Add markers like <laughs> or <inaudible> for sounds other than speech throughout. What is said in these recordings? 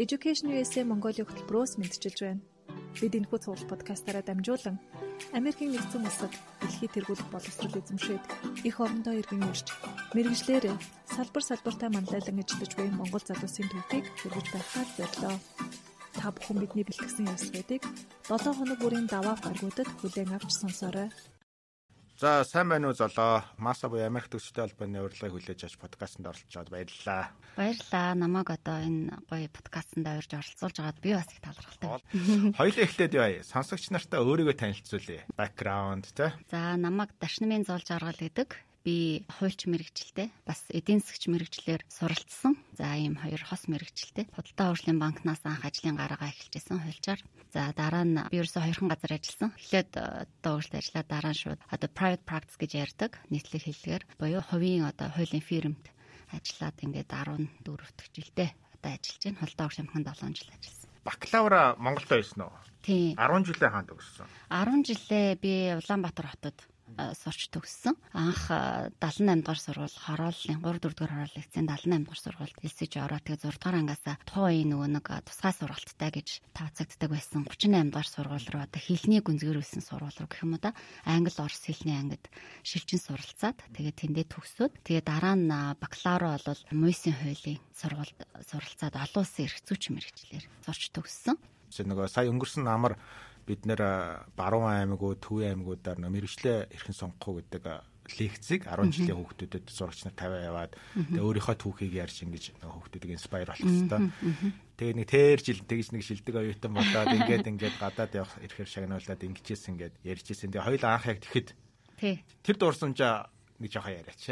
Education USA Mongolia хөтөлбөрөөс мэдчилж байна. Бид энэхүү цуглал подкастаараа дамжуулан Америкийн нэгдсэн улсад дэлхийд тэргуулах боловсрол эзэмшээд их орондоо иргэн ирж мэрэгжлэр салбар салбартаа манлайлан ажиллаж буй Монгол залуусын төвхийг хэрэгж байхаар зорилоо. Та бүхэн бидний бэлтгэсэн явсуудыг 7 хоног бүрийн даваа гаргуудад хүлээн авч сонсоорой. За сайн байна уу золоо. Маса буюу Америк төгсөлтэй холбооны урилгыг хүлээж авч подкастт оролцож байгаад баярлалаа. Баярлалаа. Намайг одоо энэ гоё подкастт урьж оролцуулж байгаад би бас их талархалтай. Хоёулаа эхлээд яа. Сонсогч нартаа өөрийгөө танилцуулъя. Background тэ. За намайг Дашнамын зоолж аргал гэдэг би хуульч мэрэгчлээ бас эдийн засгч мэрэгчлэр суралцсан. За ийм хоёр хос мэрэгчлээ. Худалдаа хөгжлийн банкнаас анх ажлын гарагаа эхэлжсэн хуульчаар. За дараа нь би ерөөсө хоёрхан газар ажилласан. Эхлээд одоо хөгжил ажиллаа дараа нь шууд одоо private practice гэж ярьдаг нийтлэг хэллэгээр буюу хувийн одоо хуулийн фирмд ажиллаад ингээд 14 дэх жилдээ одоо ажиллаж байна. Худалдаа банкнд 7 жил ажилласан. Бакалавра Монголд байсан уу? Тийм. 10 жилээ хаанд өгсөн. 10 жилээ би Улаанбаатар хотод сурч төгссөн. Анх 78 дугаар сургууль хорооллын 3 4 дугаар хороол лекцийн 78 дугаар сургуульд элсэж ороод тэгээ 6 дугаар ангаас тухайн нөгөө нэг тусгай сургалттай гэж тооцогддог байсан 38 дугаар сургууль руу одоо хэлний гүнзгийрүүлсэн сургууль руу гэх юм уу да англи орос хэлний ангид шилжин суралцаад тэгээ тэндээ төгсөөд тэгээ дараа нь бакалавр бол муйсын хуулийн сургуульд суралцаад олон улсын эрх зүйч мэрэгчлэр сурч төгссөн. Нөгөө сая өнгөрсөн намар бид нэр баруун аймагуд, төвийн аймагуудаар мэрэгчлээ эрхэн сонгох гэдэг лекцийг 10 жилийн хүүхдүүдэд зурагч нар тавиа яваад тэгээ өөрийнхөө түүхийг ярьж ингэж хүүхдүүдийг инспайр болох хэрэгтэй. Тэгээ нэг тэр жил тэгж нэг шилдэг оюутан болоод ингээд ингээд гадаад явах ирэхээр шагнуулаад ингэжсэн ингээд ярьжсэн. Тэгээ хоёул анх яг тэгэхэд тэр дурсамжаа нэг жоохон яриач.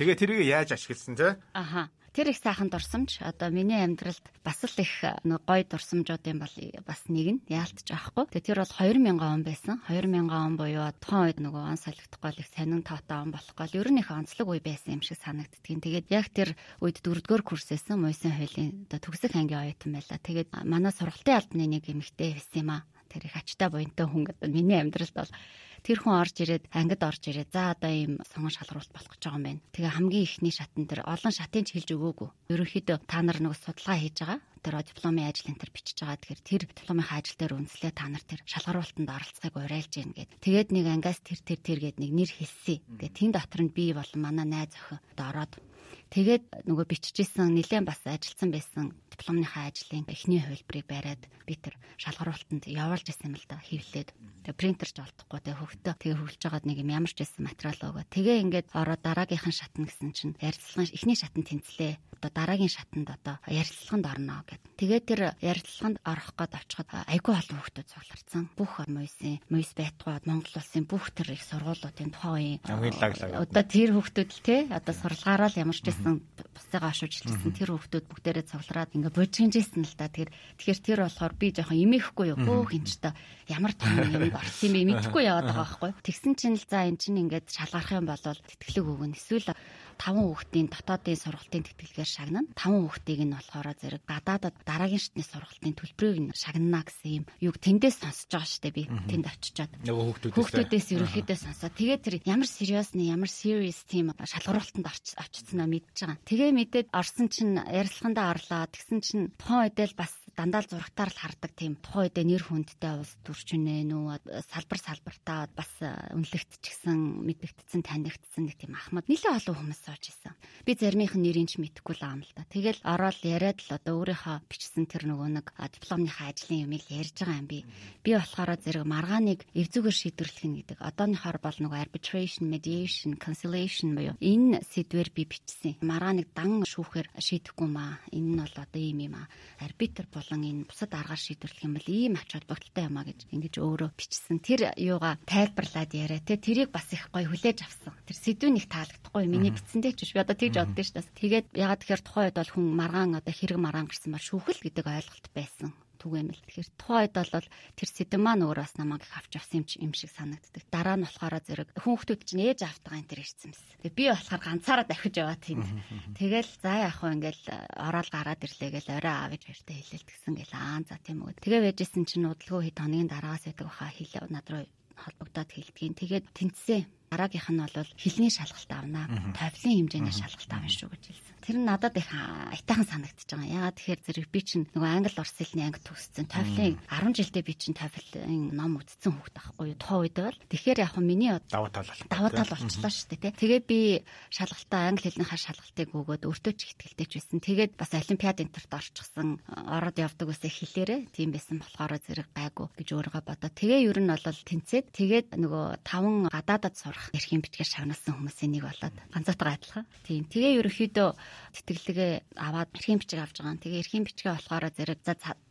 Тэгээ тэрийг яаж ашигласан те? Аха. Тэр их сайхан дурсамж одоо миний амьдралд бас л их гоё дурсамжуудын бол бас нэг нь яалтж авахгүй. Тэгээ тэр бол 2000 он байсан. 2000 он буюу тухайн үед нөгөө он солигдохгүй их сонин тоотой он болохгүй. Ер нь их онцлог үе байсан юм шиг санагддгийн. Тэгээд яг тэр үед дөрөвдүгээр курсээсэн муйсын хуулийн одоо төгсөх ангийн оюутан байлаа. Тэгээд манай сургалтын албаны нэг эмэгтэй байсан юм аа. Тэр их ачтай буянтай хүн гэдэг миний амьдралд бол тэр хүн орж ирээд ангид орж ирээд за одоо ийм сонгон шалгаруулалт болох гэж байгаа юм байна. Тэгээ хамгийн ихний шатн дээр олон шатын ч хэлж өгөөгүй. Ерөнхийдөө та нар нэг судалгаа хийж байгаа тэр дипломын ажил энэ төр бичиж байгаа. Тэгэхээр тэр дипломынхаа ажил дээр үнслээ та нар тэр шалгаруулалтанд оролцохыг уриалж гин гэд. Тэгээд нэг ангиас тэр тэр тэр гэд нэг нэр хэлсэн. Тэгээд тэн дотор нь би болон манай найз охин ороод тэгээд нөгөө биччихсэн нэлээд бас ажилласан байсан дипломныхаа ажлын эхний хувилбарыг бариад би тэр шалгаруулалтанд явуулж исэн л да хевлээд тэгээ принтерч олдохгүй тэгээ хөвгтөө тэгээ хөвлөж байгаад нэг юм ямарч исэн материал өгөө тэгээ ингээд ороо дараагийнхан шатна гэсэн чинь ярилцлагын эхний шатанд тэнцлээ одоо дараагийн шатанд одоо ярилцлаганд орно гэд тэгээ тэр ярилцлаганд орох гээд очиход айгүй олон хөвгтөө цугларсан бүх муйсын муйс байтугай Монгол улсын бүх тэр их сургуулиудын тухайн үеийн одоо тэр хөвгтүүд л те одоо сурлагаараа л ямарч исэн бусдыгаа ашиглажсэн тэр хөвгтүүд бүгдээрээ цуглараад ингээ бужигжсэн л да. Тэгэхээр тэгэхээр тэр болохоор би жоохон имээхгүй юу. Хөөх энэ ч та ямар том юм орсон юм мэдэхгүй яваад байгаа байхгүй. Тэгсэн чинь л за эн чинь ингээд шалгарах юм бол тэтгэлэг өгнө. Эсвэл 5 хүүхдийн дотоодын сургалтын тэтгэлгээр шагнана. 5 хүүхдийг нь болохоор зэрэг гадаадад дараагийн шатны сургалтын төлбөрийг нь шагнана гэсэн юм. Юг тэндээс сонсож байгаа штэ би. Тэнд очичоод. Хүүхдүүдээс ерөөхдөө сонсоо. Тэгээд тэр ямар сериусны ямар serious тийм шалгаруултанд очицсноо мэдж байгаа. Тэгээ мэдээд орсон чинь ярилцлагандаа орлоо. Тэгсэн чинь тухайн үедээ л бас дандаа зурагтаар л хардаг тийм тухайн үедээ нэр хүндтэй улс төрчнээ нүү салбар салбартаа бас үнэлэгдчихсэн мэдэгдсэн танигдсан нэг тийм ахмад нэлээ олон хүмүүс сууж исэн. Би заримынх нь нэрийг ч мэдэхгүй л аам л да. Тэгэл ороод яриад л одоо өөрийнхөө бичсэн тэр нөгөө нэг дипломныхаа ажлын юмыг ярьж байгаа юм би. Би болохоор зэрэг маргааныг эвзүүгээр шийдвэрлэх нь гэдэг. Одооныхоор бол нөгөө arbitration, mediation, conciliation буюу энэ сэдвэр би бичсэн. Маргааныг дан шүүхээр шийдэхгүй маа. Энэ нь бол одоо ийм юм аа. Арбитр болон энэ бусад аргаар шийдвэрлэх юм бол ийм ач холбогдолтой юм а гэж ингэж өөрөө бичсэн. Тэр юугаа тайлбарлаад яриа те тэрийг бас их гоё хүлээж авсан. Тэр сэдвүү нэг таалагдахгүй миний бичсэндээ ч биш би одоо тэгж боддоо ш. Тэгээд ягаад тэгэхээр тухайн үед бол хүн маргаан одоо хэрэг маргаан гарсан ба шүүхэл гэдэг ойлголт байсан түгээмэл. Тэгэхээр тухайн үед бол тэр сэдв маань өөрөө бас намайг их авч авсан юм шиг санагддаг. Дараа нь болохоор зэрэг хүүхдүүд чинь ээж автгаа энэ төр ирсэн мэс. Тэгээ би болохоор ганцаараа дахиж яваа тийм. <laughs> Тэгэл за яах вэ ингээл ороод гараад ирлээ гэл орой аав гэж хоёртой хэлэл тэгсэн гэл аа за тийм үү. Тэгээ байжсэн чинь удалгүй хэд хоногийн дараагаас байдаг баха хэл над руу холбогдоод хэлдгийн. Тэгээд тэнцсэн дараагийнх нь бол хилний шалгалт авна. Тавлын хэмжээний шалгалт авна шүү гэж хэлсэн. Тэр нь надад их айтайхан санагдчихж байгаа. Яагаад тэгэхээр зэрэг би чинь нөгөө англи орс хэлний анги төгссөн. TOEFL-ийн 10 жилдээ би чинь TOEFL-ийн ном үзсэн хүүхд байхгүй юу? Тухайн үед бол. Тэгэхээр яг хөө миний даваа тал бол даваа тал болчихлоо шүү дээ. Тэгээд би шалгалтаа англи хэлнийхаа шалгалтыг өгөөд өөртөө ч ихтгэлтэй ч байсан. Тэгээд бас олимпиад энтерт орчихсан. Ороод явдаг үсэ хэлээрээ тийм байсан болохоор зэрэг гайгүй гэж өөрийгөө бодоо. Тэгээ ер нь бол тэнцээд тэгээд нөгөө таван гадаадад сурах эрхийн бичгээр шагналсан хүмүүсийн нэг болоод ганцаатайгаа адилхан. Тийм. Тэгээ ерөөхдөө тэтгэлгээ аваад эрхийн бичиг авч байгаа. Тэгээ эрхийн бичгээ болохоор зэрэг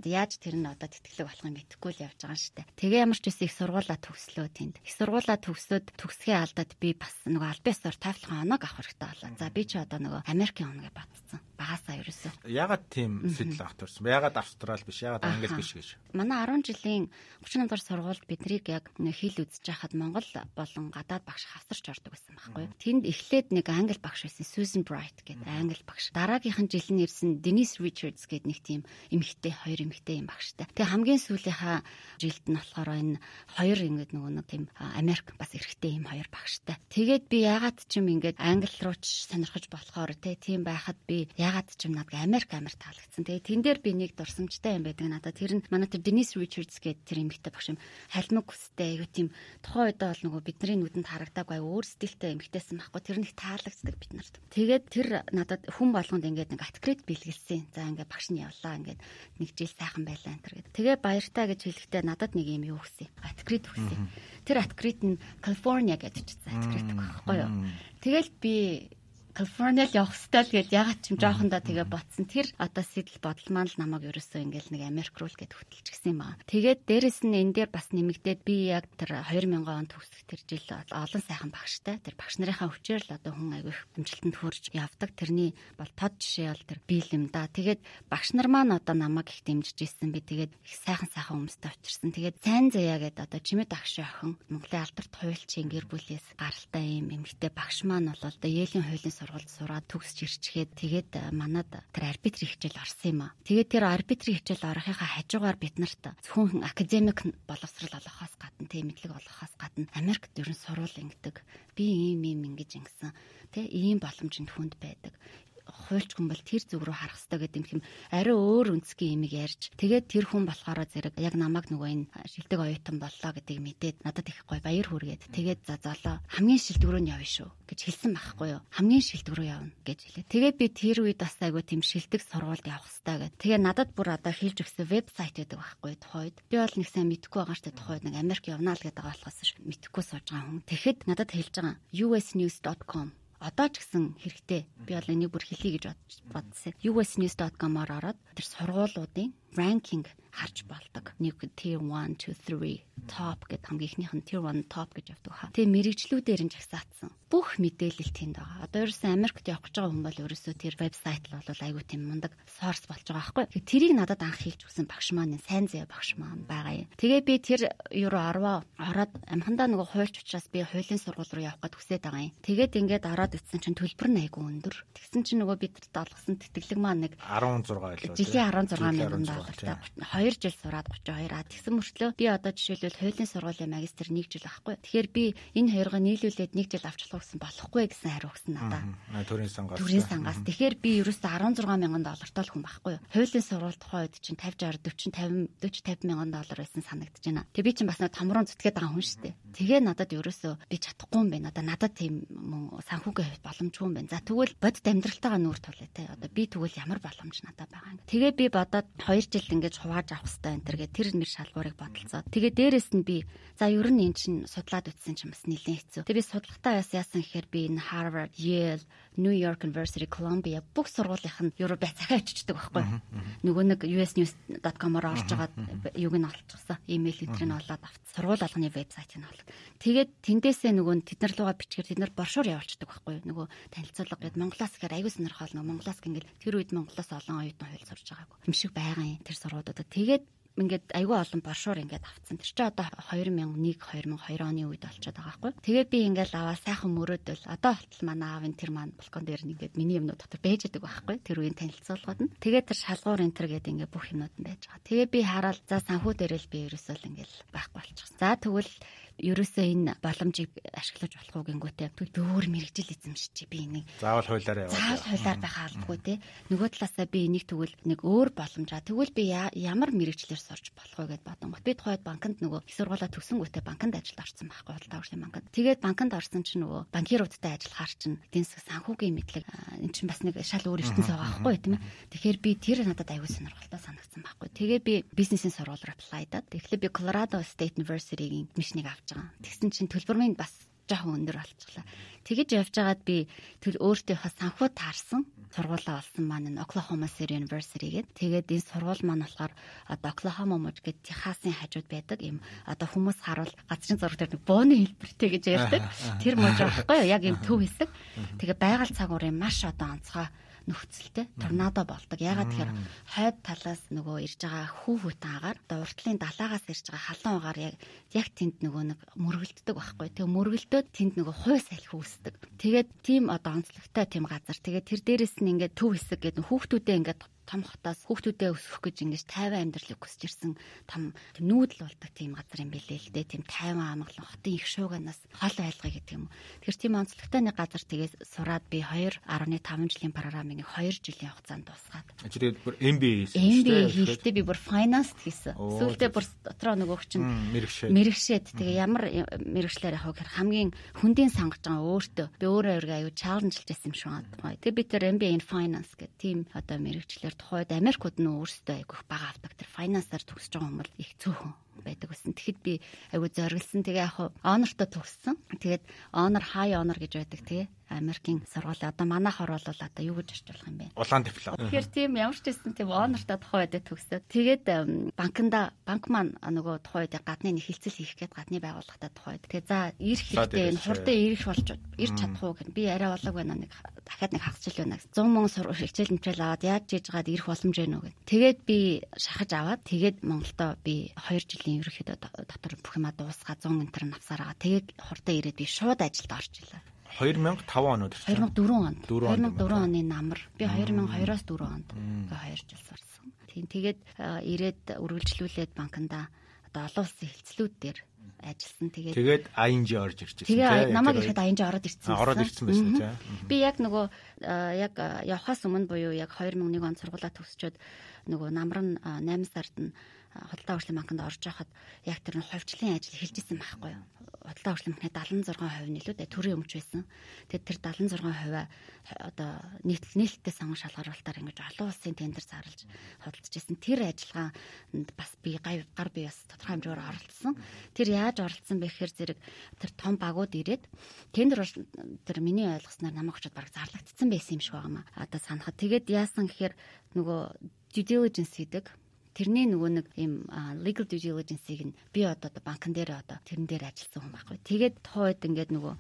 яаж тэр нь одоо тэтгэлэг болох юм мэдэхгүй л явж байгаа шүү дээ. Тэгээ ямар ч үсэн их сургуулаа төгслөө тэнд. Их сургуулаа төгсөөд төгсгөө алдаад би бас нөгөө аль биесээр тавилхан оног авах хэрэгтэй болоо. За би ч одоо нөгөө Америкийн оног батцсан. Багасаа ерөөсөө. Ягаад тийм сэтэл авах төрсөн? Ягаад Австрал биш? Ягаад Англи биш гэж? Манай 10 жилийн 38 дугаар сургуульд биднийг яг хэл үзэж хахад Монгол болон гадаад багш хавсарч ордог байсан байхгүй. Тэнд эхлээд нэг англи багш байсан Susan Bright гэдэг англи багш. Дараагийнхан жил нь ирсэн Denise Richards гэдэг нэг тийм эмэгтэй хоёр эмэгтэй юм багштай. Тэгээ хамгийн сүүлийнхаа жилд нь болохоор энэ хоёр ингэдэг нөгөө нэг тийм Америк бас эрэгтэй юм хоёр багштай. Тэгээд би ягаад ч юм ингээд англи руу ч сонирхож болохоор тийм байхад би ягаад ч юм надад Америк амар таалагдсан. Тэгээ тэн дээр би нэг дурсамжтай юм байдаг надад. Тэр нь манай тэр Denise Richards гэдэг тэр эмэгтэй багш юм. Халмаг хүстэй айгу тийм тухайн үедээ бол нөгөө бидний нүдэнд харагдаагүй өөр стилтэй эмэгтэйсэн байхгүй. Тэр нэг таалагддаг бид нарт. Тэгээд тэр надад хүн болгонд ингээд нэг аткрит бэлгэлсэн. За ингээд багш нь явлаа ингээд нэг жил сайхан байлаа энэ төр. Тэгээ баяртай гэж хэлэхдээ надад нэг юм юу өгсөн. Аткрит өгсөн. Тэр аткрит нь Калифорниа гэдэг чинь аткрит байхгүй юу. Тэгэл би Калифорниад явах хэвэл гээд ягаад ч юм жоохондоо тэгээ ботсон. Тэр одоо сэтэл бодол маань л намайг ерөөсөө ингээл нэг Америк руу л гээд хөтөлж гисэн юм аа. Тэгээд дээрэс нь энэ дээр бас нэмэгдээд би яг тэр 2000 он төгсөх тэр жил олон сайхан багштай. Тэр багш нарынхаа хүчээр л одоо хүн аягүй их амжилтанд хүрч явдаг. Тэрний бол тод жишээ бол тэр биел юм да. Тэгээд багш нар маань одоо намайг их дэмжиж ирсэн. Би тэгээд их сайхан сайхан хүмүүстэй учирсан. Тэгээд сайн заяа гэдэг одоо чимэд агш охин Монголын алдарт хуульчийн гэр бүлээс гаралтай юм эмэгтэй багш маань бол одоо Елийн хуулийн сургуульд сураад төгсч ирчгээд тэгээд э, манад тэр арбитрийн хичээл орсон юм аа. Тэгээд тэр арбитрийн хичээл орохынхаа хажуугаар бид нарт зөвхөн академик боловсрал олохоос гадна тийм мэдлэг олохоос гадна Америкт ерөн сурвал ингэдэг. Би ийм ийм ингэж ингэсэн. Тэ ийм боломжинд хүнд байдаг хуульч хүн бол тэр зүг рүү харах хэрэгтэй гэдэг юм ариу өөр үнцгийн имийг ярьж тэгээд тэр хүн болохоор зэрэг яг намайг нөгөө энэ шилдэг оюутан боллоо гэдгийг мэдээд надад их гоё баяр хүргээд тэгээд за золоо хамгийн шилдэг рүү нь явна шүү гэж хэлсэн байхгүй юу? Хамгийн шилдэг рүү явна гэж хэлээ. Тэгээд би тэр үед бас айгүй тийм шилдэг сургуульд явах хэрэгтэй гэдэг тэгээд надад бүр одоо хэлж өгсөн вебсайт байдаг байхгүй тухайд. Би бол нэг сайн мэдэхгүй байгаа штэ тухайд нэг Америк явнаа л гэдэг болохоос мэдэхгүй сууж байгаа хүн. Тэгэхэд надад хэлж байгаа. Usnews.com одоо ч гэсэн хэрэгтэй. Би бол энийг бүр хэлье гэж бодсон. usnews.com-оор ороод тэр сургуулиудын ranking харж болдог. Нэг tier 1 2 3 top гэдэг хамгийн ихнийх нь tier 1 top гэж явдаг хаа. Тэгээ мэрэгчлүүдээр нь жагсаацсан. Бүх мэдээлэл тэнд байгаа. Одоо ерөөсөн Америкт явах гэж байгаа хүн бол ерөөсөө тэр вебсайт л бол айгүй тийм мундаг source болж байгаа байхгүй. Тэрийг надад анх хэлж өгсөн багш маань сайн зэ багш маань байгаа юм. Тэгээ би тэр юу орвоо ороод амхандаа нөгөө хуульч учраас би хуулийн сургууль руу явах гэж хүсэж байгаа юм. Тэгээд ингээд ороод ицсэн чинь төлбөр нь айгүй өндөр. Тэгсэн чинь нөгөө бид олгосон тэтгэлэг маань нэг 16 илүү. Жилийн 16 мянган доллартай. 2 жил сураад 32 а тэгсэн мөртлөө би одоо жишээлбэл хуулийн сургуулийн магистр 1 жил авахгүй. Тэгэхээр би энэ хоёроо нийлүүлээд 1 жил авчлах гэсэн болохгүй гэсэн хариу өгсөн надаа. Төрийн сангаас. Төрийн сангаас. Тэгэхээр би ерөөсөө 16 мянган доллартай л хүн байхгүй. Хуулийн сургууль тухайн үед чинь 50 60 40 50 40 50 мянган доллар байсан санагдаж байна. Тэгээ би чинь бас томрон зүтгээд байгаа хүн шүү дээ. Тэгээ надад ерөөсөө би чадахгүй юм байна. Одоо надад тийм санхүүгийн хувьд боломжгүй юм байна. За тэгвэл бодит амьдралтайгаа нүүр тулъя те. Одоо би тэгвэл ямар боломж надад байгаа юм. Тэгээ би бодоод 2 жил ингэж хувааж авах хэрэгтэй энэ төр тэр нэр шалгуурыг бодолцоод. Тэгээ дээрэс нь би за ер нь эн чинь судлаад үтсэн чинь бас нэлээд хэцүү. Тэгээ би судалгаатаа бас яасан гэхээр би энэ Harvard, Yale, New York University, Columbia бүх сургуулийнх нь бай цахиа очиждаг байхгүй. Нөгөө нэг usnews.com-оор орж байгаа юуг нь олчихсан. Имэйл эдрийг нь олоод авц. Сургууль болгоны вебсайтыг нь олох. Тэгээд тэндээсээ нөгөө тэд нар лугаа бичгээр тэд нар боршуур явуулчихдаг байхгүй. Нөгөө танилцуулга гээд Монголоос гэхээр аягүй сонирхол нөгөө Монголоос гингээл тэр үед Монголоос олон оюутан хууль сурж байгаагүй. Юм шиг байгаа юм тэр сургуудуудад. Тэгээд ингээд айгүй олон боршуур ингээд авцсан. Тэр чинь одоо 2001 2002 оны үед болчиход байгаа байхгүй. Тэгээ би ингээд аваа сайхан мөрөөдөл одоо болтол манай аавын тэр маань балкон дээр ингээд миний юмнууд дотор байж байгаа байхгүй. Тэр үеийн танилцуулгад нь. Тэгээ тэр шалгуур энтер гэдэг ингээд бүх юмнууд нь байж байгаа. Тэгээ би хараад за санхүү дээрэл би ерөөсөө л ингээд байхгүй болчихсон. За тэгвэл ерөөсөө энэ боломжийг ашиглаж болох уу гингүүтэй. Тэгвэл би өөр мэрэгжил эзэмшиж би энийг заавал хуулиараа яваад. Заавал хуулиар байхаа албагүй те. Нөгөө талаасаа би энийг тэгвэл нэг өөр боломжаа. Тэгвэл би ямар мэрэгчлэр сурч болох вэ гэд бодсон. Би тухайд банкнд нөгөө их сургуулаа төгсөнгүүтээ банкнд ажилд орсон байхгүй бол тааврын банкнд. Тэгээд банкнд орсон чинь нөгөө банкируудтай ажиллахаар чинь эдийн засаг санхүүгийн мэдлэг эн чинь бас нэг шал өөр ертөнц байгаа байхгүй тийм ээ. Тэгэхээр би тэр надад аюул сонирхолтой санагдсан байхгүй. Тэгээ би бизнесийн сургууль apply-даад. Тэгэхээр би Colorado State University-гийн мишнийг авч байгаа. Тэгсэн чинь төлбөр минь бас жоохон өндөр болчихлоо. Тэгэж явж байгаад би тэр өөртөөхөө санхүү таарсан сургуулаа олсон маань нь Oklahoma City University гэдэг. Тэгээд энэ сургууль маань болохоор одоо Oklahoma мужид гэдэг Техасын хажууд байдаг юм одоо хүмүүс харуул газрын зураг дээр бууны хэлбэртэй гэж ярьдаг. Тэр мужид байхгүй? Яг юм төв хэсэг. Тэгээ байгаль цагуурын маш одоо онцгой нөхцөлтэй торнадо болдог. Ягаад тэгэхээр хойд талаас нөгөө ирж байгаа хүү хүтэн агаар одоо уртлын далаагаас ирж байгаа халуун агаар яг яг тэнд нөгөө нэг мөргөлддөг байхгүй. Тэгээ мөргөлдөөд тэнд нөгөө хуй салхи үүсдэг. Тэгээд тийм одоо онцлогтой тийм газар. Тэгээд тэр дээрэс нь ингээд төв хэсэг гэдэг хүүхдүүдээ ингээд том хотоос хүүхдүүдээ өсгөх гэж ингэж тайван амьдралыг хүсэж ирсэн том нүүдэл болдог тийм газар юм билээ л дээ. Тийм тайван амгалан хотын их шууганаас хол айлгая гэдэг юм. Тэгэхээр тийм онцлогтой нэг газар тгээс сураад би 2.5 жилийн программыг 2 жилийн хугацаанд дуусгаад. Тэгээд бүр MBA хийсэн. MBA хийхдээ би бүр finance хийсэн. Сүүлдээ бүр дотроо нөгөөх чинь мэрэгшээд. Мэрэгшээд тэгээ ямар мэрэгчлэр явах гэхээр хамгийн хүндийн сангаж байгаа өөртөө. Би өөрөө аюу чаленжилж байсан юм шиг байна. Тэгээ би тэр MBA in finance гэх тийм одоо мэрэгчлэр тухайд Америкууд нь өөрсдөө айгүйх бага авдаг. Тэр финансаар төгсөж байгаа хүмүүс их цөөхөн байдаг гэсэн. Тэгэхэд би айгүй зориглсон. Тэгээ яг онортой төгссөн. Тэгээд honor high honor гэж байдаг тий. Америкийн сургууль одоо манайх орвол одоо юу гэж орчуулах юм бэ? Улаан диплом. Тэгэхээр тийм ямар ч байсан тийм онортой тухай үедээ төгсөөд тэгээд банкнда банк маань нөгөө тухай үедээ гадны нэг хилцэл хийх гээд гадны байгууллагатай тухай. Тэгээ за ирэх хэрэгтэй энэ хурдан ирэх болж ирч чадах уу гэх би арай болоог байна нэг дахиад нэг хагасчил байна. 100 мөнгө хичээл мчээл аваад яаж хийж гаад ирэх боломж вэ нүг. Тэгээд би шахаж аваад тэгээд Монголдо би 2 жилийн ерөөхдөө дотор бүх юмаа дуусгаа 100 энтер навсараа. Тэгээд хурдан ирээд би шууд ажилд орж илаа. 2005 он уу 2004 онд 2004 оны намар би 2002-оос 4 онд ингээ 2 жил сурсан. Тийм тэгээд ирээд үргэлжлүүлээд банкнда одоо олон улсын хилцлүүд дээр ажилласан. Тэгээд тэгээд ING орж ирж ирсэн. Тэгээд намайг ирэхэд ING ороод ирсэн. Ороод ирсэн байсан тийм. Би яг нөгөө яг явхаас өмнө буюу яг 2001 он сургуулаа төгсчөөд нөгөө намар нь 8 сард нь худалдаа хөгжлийн банкнд орж байхад яг тэр нь хувьчлын ажил эхэлжсэн байхгүй юу? Худалдаа хөгжлийн банкны 76% нь илүү дээ төрийн өмч байсан. Тэгээд тэр 76% одоо нийт нийлттэй сонгон шалгаруулалтаар ингэж олон улсын тендер зарлж худалдаж байсан. Тэр ажиллагаанд бас би гар би бас тодорхой хэмжээгээр оролцсон. Тэр яаж оролцсон бэ гэхээр зэрэг тэр том багууд ирээд тендер тэр миний ойлгосноор намайг очоод баг зарлагдсан байсан юм шиг байгаамаа. Одоо санахад тэгээд яасан гэхээр нөгөө due diligence хийдэг тэрний нөгөө нэг ийм legal due diligence-ийг нь би одоо банкн дээр одоо тэрэн дээр ажилласан хүн байхгүй. Тэгээд тухайд ингээд нөгөө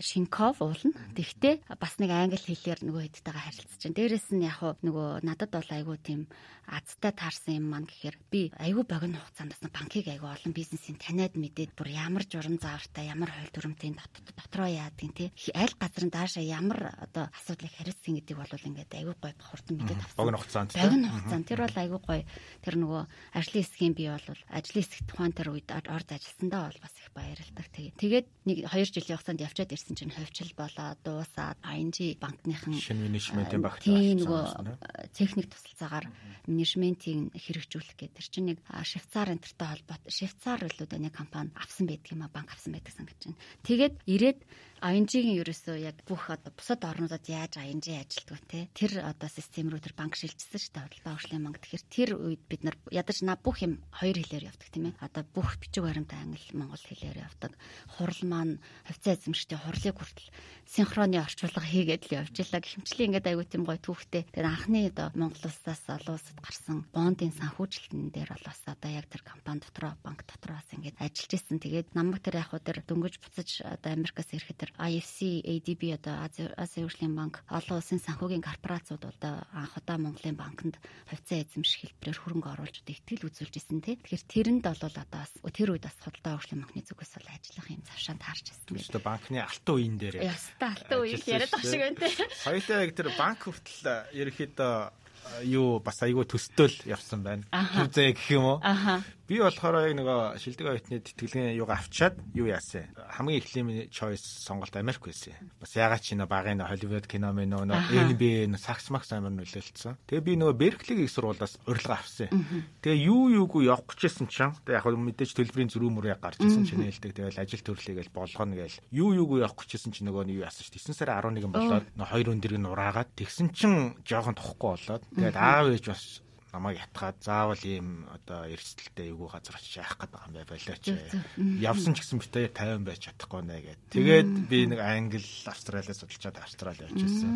Шинков уулна. Тэгтээ бас нэг англи хэлээр нөгөө хэдтэйгээ харилцаж байна. Дээрээс нь яг нөгөө надад бол айгүй тийм азтай таарсан юм маань гэхээр би айгүй богино хугацаанд бас банкыг айгүй олон бизнесийн таниад мэдээд бүр ямар журам заавартай ямар хууль дүрмтэй дотроо яадгийн тий аль газрын даашаа ямар одоо асуудлыг хариуцсан гэдэг бол ингээд айгүй гой хурдан мэдээд авсан. Богино хугацаанд богино хугацаанд тэр бол айгүй гой тэр нөгөө ажлын хэсгийн би бол ажлын хэсэг тухайн тэр үед орж ажилласандаа бол бас их баярлалдаг. Тэгээ тэгээд нэг 2 жилийн хугацаанд явчаад ирсэн чинь ховчл болоод дуусаад ING банкныхан шинэ менежментийн багт нөгөө техник тусалцаагаар менежментийг хэрэгжүүлэх гэдэг. Тэр чинь нэг Швейцар энтертэй холбоотой Швейцар илүү нэг компани авсан байдаг юм а банк авсан байдаг санагдаж байна. Тэгээд ирээд АНЖ-ийн ерөөсөө яг бүх одоо бусад орнуудад яаж АНЖ ажилтдаг те тэр одоо систем рүү тэр банк шилжсэн шүү дээ худалдаа авшлын банк. Тэгэхээр тэр үед бид нар ядаж на бүх юм хоёр хэлээр явдаг тийм ээ. Одоо бүх бичиг баримтаа англи монгол хэлээр явдаг. Хурал маань хувьцаа эзэмшигтэй хурлыг хүртэл синхроны орчуулга хийгээд л явж илаа гихмчлийн ингээд аягүй тийм гой түүхтэй. Тэр анхны одоо Монгол улсаас олон улсад гарсан бондын санхүүжилтэн дээр бол бас одоо яг тэр компани дотроо банк дотроо бас ингээд ажиллаж исэн. Тэгээд намайг тэр яг хөө тэр дөнгөж буцаж одоо Америкаас ирэхэд тэр IFC, ADB одоо Азийн хөгжлийн банк олон улсын санхүүгийн корпорациуд одоо анх удаа Монголын банкнд хувьцаа эзэмших хэлбэрээр хөрөнгө оруулж одоо итгэл үзүүлж исэн тий. Тэгэхээр тэрэнд бол одоо бас тэр үед бас худалдаа хөгжлийн банкны зүгээс бол ажиллах юм завшаанд харж ирсэн. Тэгээ банкны алтан үеийн дээр. Яста алтан үеийг яриад байгаа шиг байна тий. Хоёулаа яг тэр банк хүртэл ерөөхдөө юу бас айгүй төстөөл явсан байна. Зүзээ гэх юм уу? Би болохоор яг нөгөө шилдэг оюутны тэтгэлгийн юугаа авчаад юу яасан. Хамгийн эхлээний choice сонголт Америк байсан. Бас ягаад ч нэ багын Hollywood кино мэн нөгөө NBA сакс макс амар нөлөөлсөн. Тэгээ би нөгөө их сургуулаас урилга авсан. Тэгээ юу юугүй явах гэжсэн чинь тэгээ яг мэдээж төлбөрийн зөрүү мөрөө гарч ирсэн чинь нээлдэг. Тэгэл ажил төрлийгээл болгоно гээл. Юу юугүй явах гэжсэн чинь нөгөө нь юу яасан шүү. 9 сарын 11 болоод хоёр өндөрийг нураагаад тэгсэн чинь жоохон тухгүй болоод тэгээд аав ээж бас намайг ятгаад заавал ийм одоо эрсдэлтэй эвгүй газар очиж яах гээд байгаа юм бай болооч. Явсан ч гэсэн битээ 50 байж чадахгүй нэ гэд. Тэгээд би нэг англи, австралиас судалчаад австрали явж ирсэн.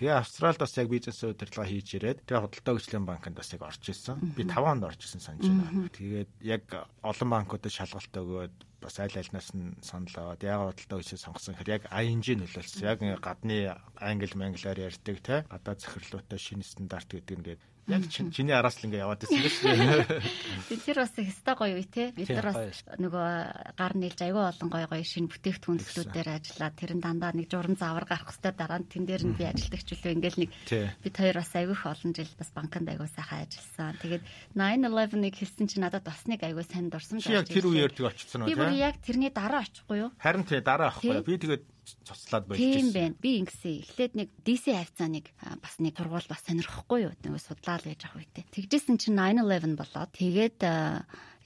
Тэгээ австралид бас яг бизнес удирдлага хийж ирээд тэгээ худалдаа хөгжлийн банкнд бас яг орж ирсэн. Би 5 онд орж ирсэн санаж байна. Тэгээд яг олон банкудад шалгалт өгөөд бас аль альнаас нь санал аваад яг худалдаа хөгжиж сонгосон хэрэг яг ING нөлөөлсөн. Яг гадны англи манглаар ярьдаг те гадаад захирлуутай шинэ стандарт гэдэг нэгэд Яг чиний араас л ингээ яваад байсан гэж. <laughs> Тэр бас их ста гоё үе те. Бид нар бас нөгөө гар нийлж аягүй олон гоё гоё шинэ бүтээгдэхүүн төслүүдээр ажиллаад тэр нь дандаа нэг журам заавар гарах хэвээр дараа нь тэн дээр нь би ажилдаг ч үлээ ингээл нэг бид хоёр бас аягүй их олон жил бас банкнд аягүй сайхан ажилласан. Тэгээд 9/11-ыг хэлсэн чинь надад бас нэг аягүй сайн дурсамж авч. Яг тэр үеэр тэг очсон уу те. Би бүр яг тэрний дараа очихгүй юу? Харин тий дараа ахгүй. Би тэгээд цуцлаад байж тийм байна. Би ингэсэн. Эхлээд нэг DC хавцааныг бас нэг тургуул бас сонирхгүй юу? Нэг судлаад байж ах үедээ. Тэгжсэн чинь 9/11 болоод тэгээд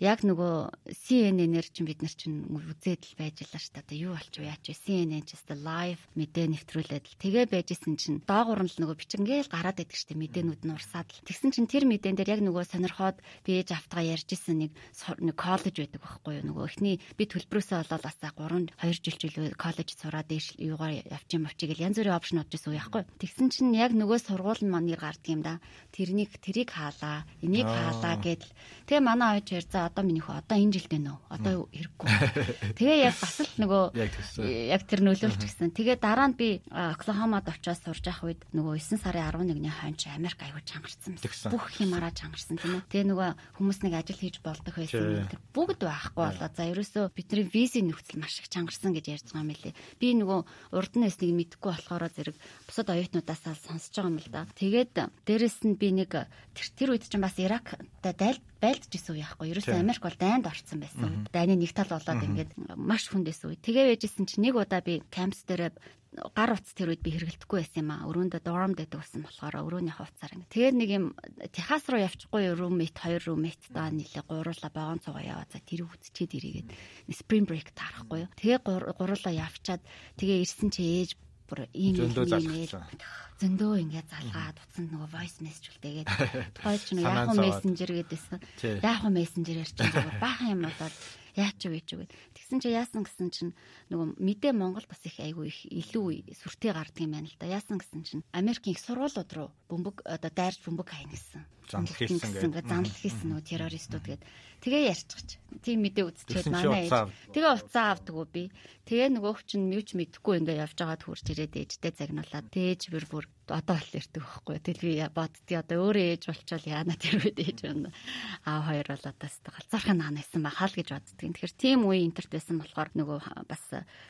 яг нөгөө CNN-ээр чинь бид нар чинь үзээд л байж лаа шүү дээ. Юу болчих вэ? Яач вэ? CNN ч гэсэн live мэдээ нэвтрүүлээд л тэгээ байжсэн чинь доогуур нь л нөгөө бичингээл гараад байдаг шүү дээ. Мэдээнүүд нь урсаад л. Тэгсэн чинь тэр мэдээн дээр яг нөгөө сонирхоод би ээж автгаа ярьжсэн нэг нэг коллеж байдаг байхгүй юу? Нөгөө эхний би төлбөрөөсөө болоод бас 3 2 жил жилөө коллеж сураад дээш юугаар явчих юм авчиг гэл янз бүрийн опшн удажсэн үе байхгүй. Тэгсэн чинь яг нөгөө сургууль нь манер гардаг юм да. Тэрнийг тэрийг хаалаа, энийг хаалаа гэдэл. Тэгээ манай ээж ярьж за одоо миний хөө одоо энэ жилд нөө одоо хэрэггүй. <laughs> Тэгээ яг бас л нөгөө яг тэр нөлөөлч гисэн. Тэгээ дараа нь би Оклахомад очиод сурж явах үед нөгөө 9 сарын 11-ний хойно Америк аягүй чангарсан. Бүх хямараа чангарсан тийм үү. Тэгээ нөгөө хүмүүс нэг ажил хийж болдог байсан. Бүгд байхгүй болоо. За ерөөсөө бидний визийн нөхцөл маш их чангарсан гэж ярьж байгаа юм лээ. Би нөгөө урд нь эснийг мэдэхгүй болохоор зэрэг бусад оюутнуудаас сонсож байгаа юм л да. Тэгээд дээрэс нь би нэг тэр тэр үед чинь бас Ирактай дайлд байлдж исэн үе яахгүй. Ерөөсөө Америк бол дайнд орцсон байсан. Дайны нэг тал болоод ингээд маш хүндэс үе. Тэгээ байжсэн чинь нэг удаа би кампс дээр гар утас тэр үед би хэрэгэлдэхгүй байсан юм аа. Өрөөндөө дором дэдэг болсон болохоор өрөөний хувцаар ингэ. Тэгээд нэг юм Техас руу явчихгүй румейт хоёр румейт даа нилээ гуруула богоон цугаа яваа. За тэр үзчихэд ирээгээд спринг брейк таарахгүй юу. Тэгээ гуруула явчаад тэгээ ирсэн чи ээж бүр ийм ийм зөндөө ингээд залгаад утсанд нөгөө voice message үлдээгээд хойч нэг яг мессенжер гэдээсэн. Яг мессенжерээр чинь зүгээр баахан юм болоод яач вэ ч үгээд. Тэгсэн чи яасан гэсэн чинь нөгөө мэдээ Монгол бас их айгүй их илүү сүртэй гардаг юм байна л да. Яасан гэсэн чинь Америкийн их сургуулиуд руу бөмбөг одоо дайрч бөмбөг хайн гэсэн. Занл хийсэн гэдэг. Занл хийсэн нөгөө террористууд гээд тэгээ ярьчихч. Тийм мэдээ үзчихээд манай ээж. Тэгээ уцаа авдаг уу би. Тэгээ нөгөөх чинь мьюч мэдхгүй ингээ явж байгаа төрж ирээд ээжтэй загнуулаад тээж бүр бүр одоо л ирдэг байхгүй. Тэгэл би боддгий одоо өөрөө ээж болчоод яана тэр үед ээж байна. Аа хоёр бол одоо галзархын наан байсан ба хал гэж боддгийг. Тэгэхээр тийм үе интерт байсан болохоор нөгөө бас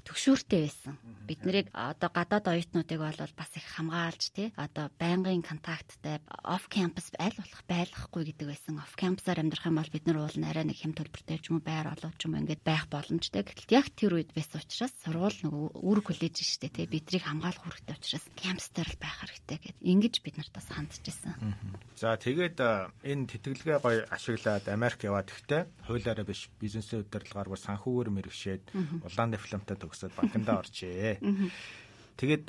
төгшөөртэй байсан. Бид нарыг одоо гадаад оюутнуудыг бол бас их хамгаалж тий одоо байнгын контакттай оф кампус аль болох байлгахгүй гэдэг байсан. Оф кампусаар амьдрах юм бол бид нар уул арай нэг хэм төлбөртэй ч юм уу байр олооч юм ингээд байх боломжтой. Гэтэл яг тэр үед байсан учраас сургууль нөгөө үүрэг хүлээж штэ тий бидрийг хамгаалах үүрэгтэй учраас кампус дээр л байх хэрэгтэй гэд ингэж бид нарт бас хандчихсан. За тэгээд энэ тэтгэлгээ гоё ашиглаад Америк яваад ихтэй хуулиараа биш бизнесийн удирдлагаар санхүүгээр мэрэгшээд улаан дипломтой төгсөөд банкндаа орчээ. Тэгээд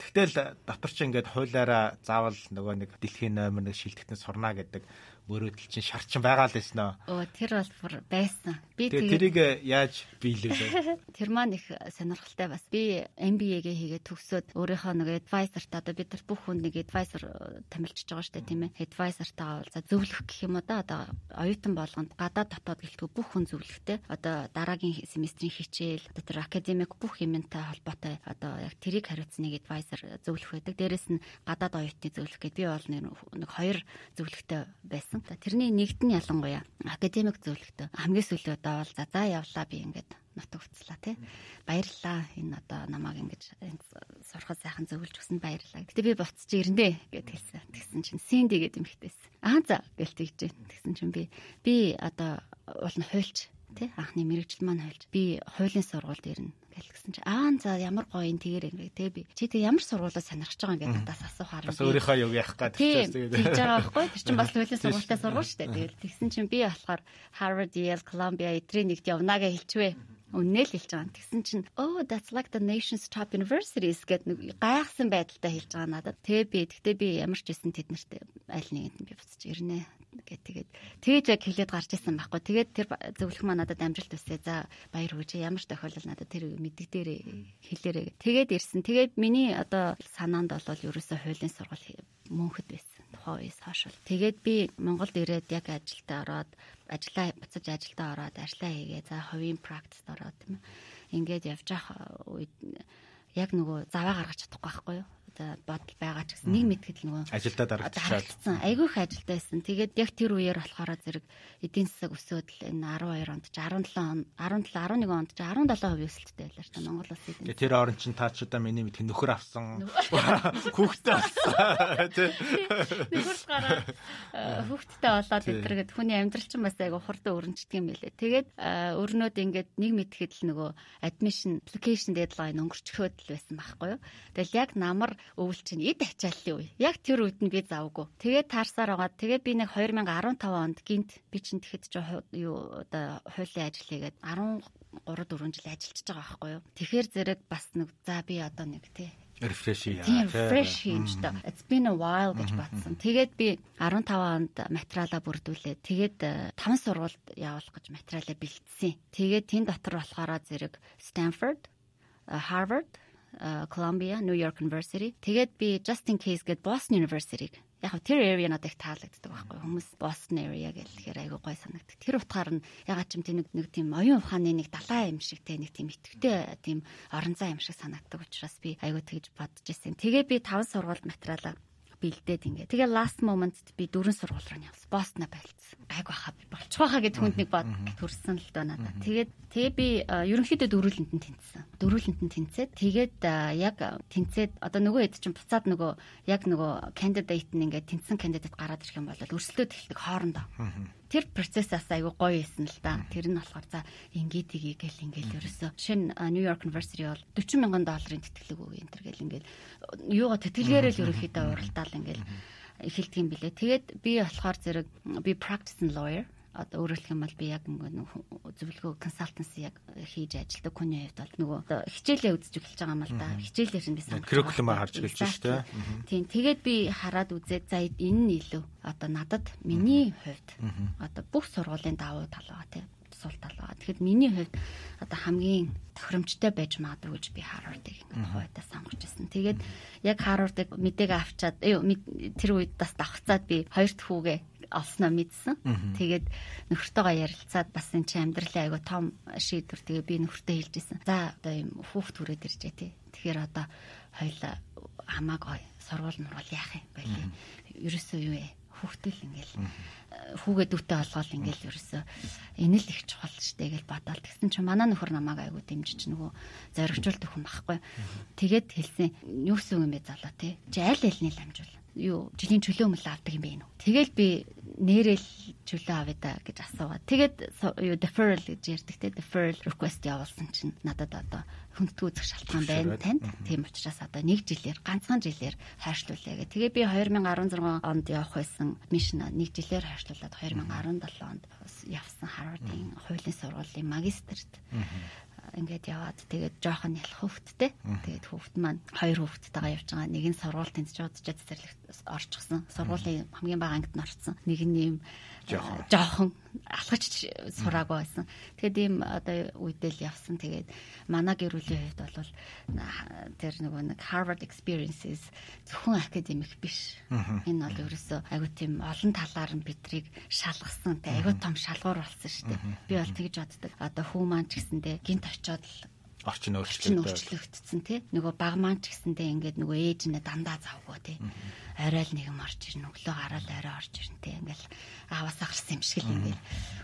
тэгтэл дотор чи ингээд хуулиараа заавал нөгөө нэг дэлхийн номер нэг шилдэгтэн сурна гэдэг мөрөөдөл чинь шарчин байгаа л байсан нөө. Оо тэр бол бүр байсан. Би тэрийг яаж биелүүлээ? <laughs> Тэр маань их сонирхолтой бас. Би MBA-гээ хийгээд төгсөөд өөрийнхөө нэг advisor та одоо бид нар бүх хүнд нэг advisor тамилчж байгаа шүү дээ тийм ээ. Advisor-тайгаа бол за зөвлөх гэх юм уу да одоо оюутан болгонд гадаад дотоод гэлтгүй бүх хүн зөвлөхтэй. Одоо дараагийн семестрийн хичээл одоо тэр академик бүх юмтай холбоотой одоо яг тэрийг хариуцныг advisor зөвлөх байдаг. Дээрэс нь гадаад оюутны зөвлөх гэдэг би бол нэг хоёр зөвлөхтэй байсан байсан. Тэрний нэгд нь ялангуяа академик зөвлөгтөө хамгийн сүүлийн удаа бол за за явлаа би ингээд нутаг уцлаа тий. Баярлалаа энэ одоо намайг ингэж сурахад сайхан зөвлөж өгсөнд баярлалаа. Гэтэ би буцаж ирнэ гэд хэлсэн. Тэгсэн чинь Синди гэдэг эмэгтэйсэн. Аа за гээл тэгж дээ. Тэгсэн чинь би би одоо уул нь хуйлч тий анхны мэрэгжил маань хуйлч. Би хуулийн сургуульд ирнэ гэл гисэн чи аа за ямар гоё ин тэгэр ингэ те би чи тэг ямар сургуулаа сонирхож байгаа юм гэдэг надаас асуухаар бас өөрийнхөө юу яах гээд тэгчихсэн тэгээд. тэгж байгаа байхгүй тэр чинь бас хуулийн сургуультай сургууль шүү дээ тэгэл. Тэгсэн чинь би болохоор Harvard Yale Columbia эдрийн нэгт явнаа гэж хэлчихвэ. Үннээ л хэлж байгаа. Тэгсэн чинь oh that's like the nation's top universities гэд нэг гайхсан байдалтай хэлж байгаа надад. Тэгээ би тэгтээ би ямар ч байсан тэднэрт аль нэгэнд нь би буцаж ирнэ гэт тэгээд тэгэж яг хэлээд гарч исэн байхгүй. Тэгээд тэр зөвлөх маа надад амжилт өсөө. За баяр хүргэж ямар ч тохиолдол надад тэр мэддэг дээр хэлээрээ. Тэгээд ирсэн. Тэгээд миний одоо санаанд бол ерөөсөө хуулийн сургууль мөнхөд байсан тухайн үеэс хойш. Тэгээд би Монголд ирээд яг ажилдаа ороод ажиллаа буцаж ажилдаа ороод ажиллаа хийгээ. За хувийн практикт ороод тийм ингээд явж байгаа үед яг нөгөө заваа гаргаж чадахгүй байхгүй юу? Бодол байгаа ч гэсэн нэг мэтгэл нөгөө ажилдаа дарагдчихсан. Айгүй их ажилдаа байсан. Тэгээд яг тэр үеэр болохоор зэрэг эдийн засаг өсөөд л энэ 12 онд ч 17 он 17 11 онд ч 17% өсөлттэй байлаа шүү дээ Монгол улсын эдийн. Тэр орон чинь та ч удаа миний мэдх нөхөр авсан. <laughs> Хүүхдээ авсан. Тэ. Нөхөр гараад хүүхдтэй болоод өдрөгэд хүний амьдрал чинь бас айгүй хурдан өрнждөг юм билээ. Тэгээд өрнөд ингээд нэг мэтгэхэд л нөгөө admission application deadline өнгөрчхөөд л байсан байхгүй юу. Тэгэл яг намар өвөл чинь эд ачааллын үе. Яг тэр үед нь би завгүй. Тэгээд таарсаар байгаа. Тэгээд би нэг 2015 онд гинт би чинь тэгэхэд ч юу одоо хуулийн ажил хийгээд 13 4 жил ажиллаж байгаа байхгүй юу. Тэгэхээр зэрэг бас нэг за би одоо нэг тий refresh яа. Refresh хийж та. It's been a while гэж батсан. Тэгээд би 15 онд материалаа бүрдүүлээ. Тэгээд 5 э, сургуульд явуулах гэж материалаа бэлдсэн. Тэгээд тэн дотор болохоор зэрэг Stanford, э, Harvard, Columbia, New York University. Тэгээд би just in case гээд Boston University-г яг тэр area надад их таалагддаг байхгүй хүмүүс Boston area гэхээр айгүй гой санагддаг. Тэр утгаар нь ягаад ч юм тийм нэг тийм оюун ухааны нэг далаа юм шиг те нэг тийм итгэвтэй тийм орон зай юм шиг санагддаг учраас би айгүй тэгж бодож ирсэн. Тэгээ би таван сургууль материалаа бэлдээд ингээ. Тэгээ last moment-д би дөрөн сургууль руу явсан. Бостно байлцсан. Айг баха би болчих واخа гэд хүнд нэг бод төрсэн л доо надад. Тэгээд тэгээ би ерөнхийдөө дөрүүлэнд нь тэнцсэн. Дөрүүлэнд нь тэнцээд тэгээд яг тэнцээд одоо нөгөө хэд чинь буцаад нөгөө яг нөгөө candidate нь ингээ тэнцсэн candidate гараад ирэх юм бол өрсөлдөөд эхэлдэг хоорондоо. Аа тэр процессаас айгүй гоё исэн л да. Тэр нь болохоор за ингээд тгий гэл ингээл ерөөсө. Жишээ нь Нью-Йорк University бол 40 мянган долларын тэтгэлэг өгөө энэ төр гэл ингээл юугаа тэтгэлгээрээ л ерөөхдөө уралдаал ингээл эхэлдэг юм билэ. Тэгээд би болохоор зэрэг би practicing lawyer одоо өөрөөр хэлэх юм бол би яг нөгөө зөвлөгөө консалтенси яг хийж ажилладаг хүний хувьд бол нөгөө хичээлээ үзэж эхэлж байгаа юм л да. Хичээлээр нь би сонгож curriculum харж эхэлж шүү дээ. Тийм. Тэгээд би хараад үзээд за энэ нь илүү одоо надад миний хувьд одоо бүх сургуулийн давуу тал байгаа тийм сул тал байгаа. Тэгэхэд миний хувьд одоо хамгийн тохиромжтой байж магадгүй гэж би Харвардыг ингээд хойдоо сонгож ирсэн. Тэгээд яг Харвардыг мэдээг авчаад тэр үед бас давхцаад би хоёр дахь хүүгээ олсноо мэдсэн. Тэгээд нөхөртөөгөө ярилцаад бас энэ чи амьдралын айгу том шийдвэр тэгээ би нөхөртөө хэлжсэн. За одоо юм хүүхд түрээд иржээ тий. Тэгэхээр одоо хоёлаа хамаагүй сургууль мургуул яах юм бэ? Ерөөсөө юу вэ? хүүхдэл ингээл хүүгээ дүүтэй олгоол ингээл ерөөсөө энэ л их чухал штэ гэж бодоод тэгсэн чинь манай нөхөр намайг айгу дэмжиж нөгөө зоригжуулдаг хүн байхгүй. Тэгээд хэлсэн юу гэсэн юм бэ залуу тий. Чи аль альний л амжуул юу жилийн чөлөө мөл авдаг юм бэ нүү. Тэгэл би нэрэл чөлөө авъя да гэж асуугаад. Тэгээд юу deferral гэж ярьдаг те deferral request явуулсан чинь надад одоо хүндэтгүү үзэх шалтгаан байна танд. Тийм учраас одоо нэг жилээр ганцхан жилээр хайршлуулъя гэх. Тэгээ би 2016 онд явах байсан мишн нэг жилээр хайршлуулад 2017 онд явсан Harvard-ийн хуулийн сургуулийн магистрт ингээд яваад тэгээд жоохон ялах хөвгттэй. Тэгээд хөвгт маань хоёр хөвгттэйгээ явж байгаа. Нэг нь сургууль тэнцэж удажаа цэцэрлэгт орчихсон. Сургуулийн хамгийн бага ангид нь орцсон. Нэг нь ийм жоохон алхаж сураагүй байсан. Тэгээд ийм одоо үедэл явсан. Тэгээд манай гэр бүлийн хувьд бол тэр нөгөө нэг Harvard experiences зөвхөн академик биш. Энэ бол ерөөсөө айгүй тийм олон талаар нь бидрийг шалгасан. Тэ айгүй том шалгуур болсон шүү дээ. Би бол тэгж боддог. Одоо хүү маань ч гэсэндээ гинт очиод л орчин орчин өөрчлөлт. өөрчлөгдсөн тий. Нөгөө баг маань ч гэсэндээ ингээд нөгөө ээж нэ дандаа завгүй тий. Орой л нэгэн орж ирнэ, өглөө гараад орой орж ирнэ тий. Ингээл ааваас гарсан юм шиг л ингээд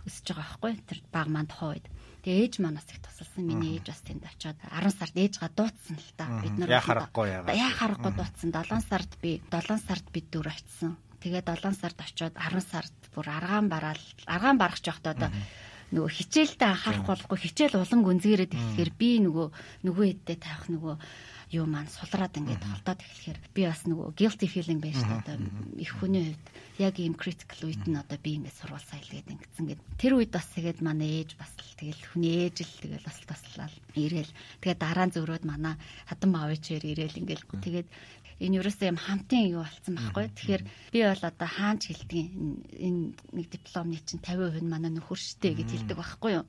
өсөж байгаа байхгүй. Тэр баг маань тухайн үед. Тэгээ ээж маань бас их тусалсан. Миний ээж бас тэнд очиод 10 сард ээжгаа дуудсан л та. Бид нар Яа харахгүй яагаад. Яа харахгүй дуудсан. 7 сард би 7 сард бид дүр очисон. Тэгээ 7 сард очиод 10 сард бүр аргаан бараал аргаан барах явахдаа одоо нөгөө хичээлдээ анхаарах болохгүй хичээл улам гүнзгийрээд эхлэхээр би нөгөө нөгөө хэдтэй тавих нөгөө юу маань сулраад ингээд холдоод эхлэхээр би бас нөгөө guilty feeling байж та одоо их хүний хувьд яг ийм critical үед нь одоо би ингээд сурвал саялгээд ингэсэн гэд тэр үед бас тэгээд манай ээж бас л тэгэл хүний ээж л тэгэл бас таслал ирээл тэгээд дараа нь зөрөөд манай хатан маавчээр ирээл ингээд тэгээд энэ юуроосоо юм хамтын юу болсон байхгүй. Тэгэхээр би бол одоо хаанч хэлдэг энэ нэг дипломны чинь 50% нь манай нөхөр штэ гэж хэлдэг байхгүй юу.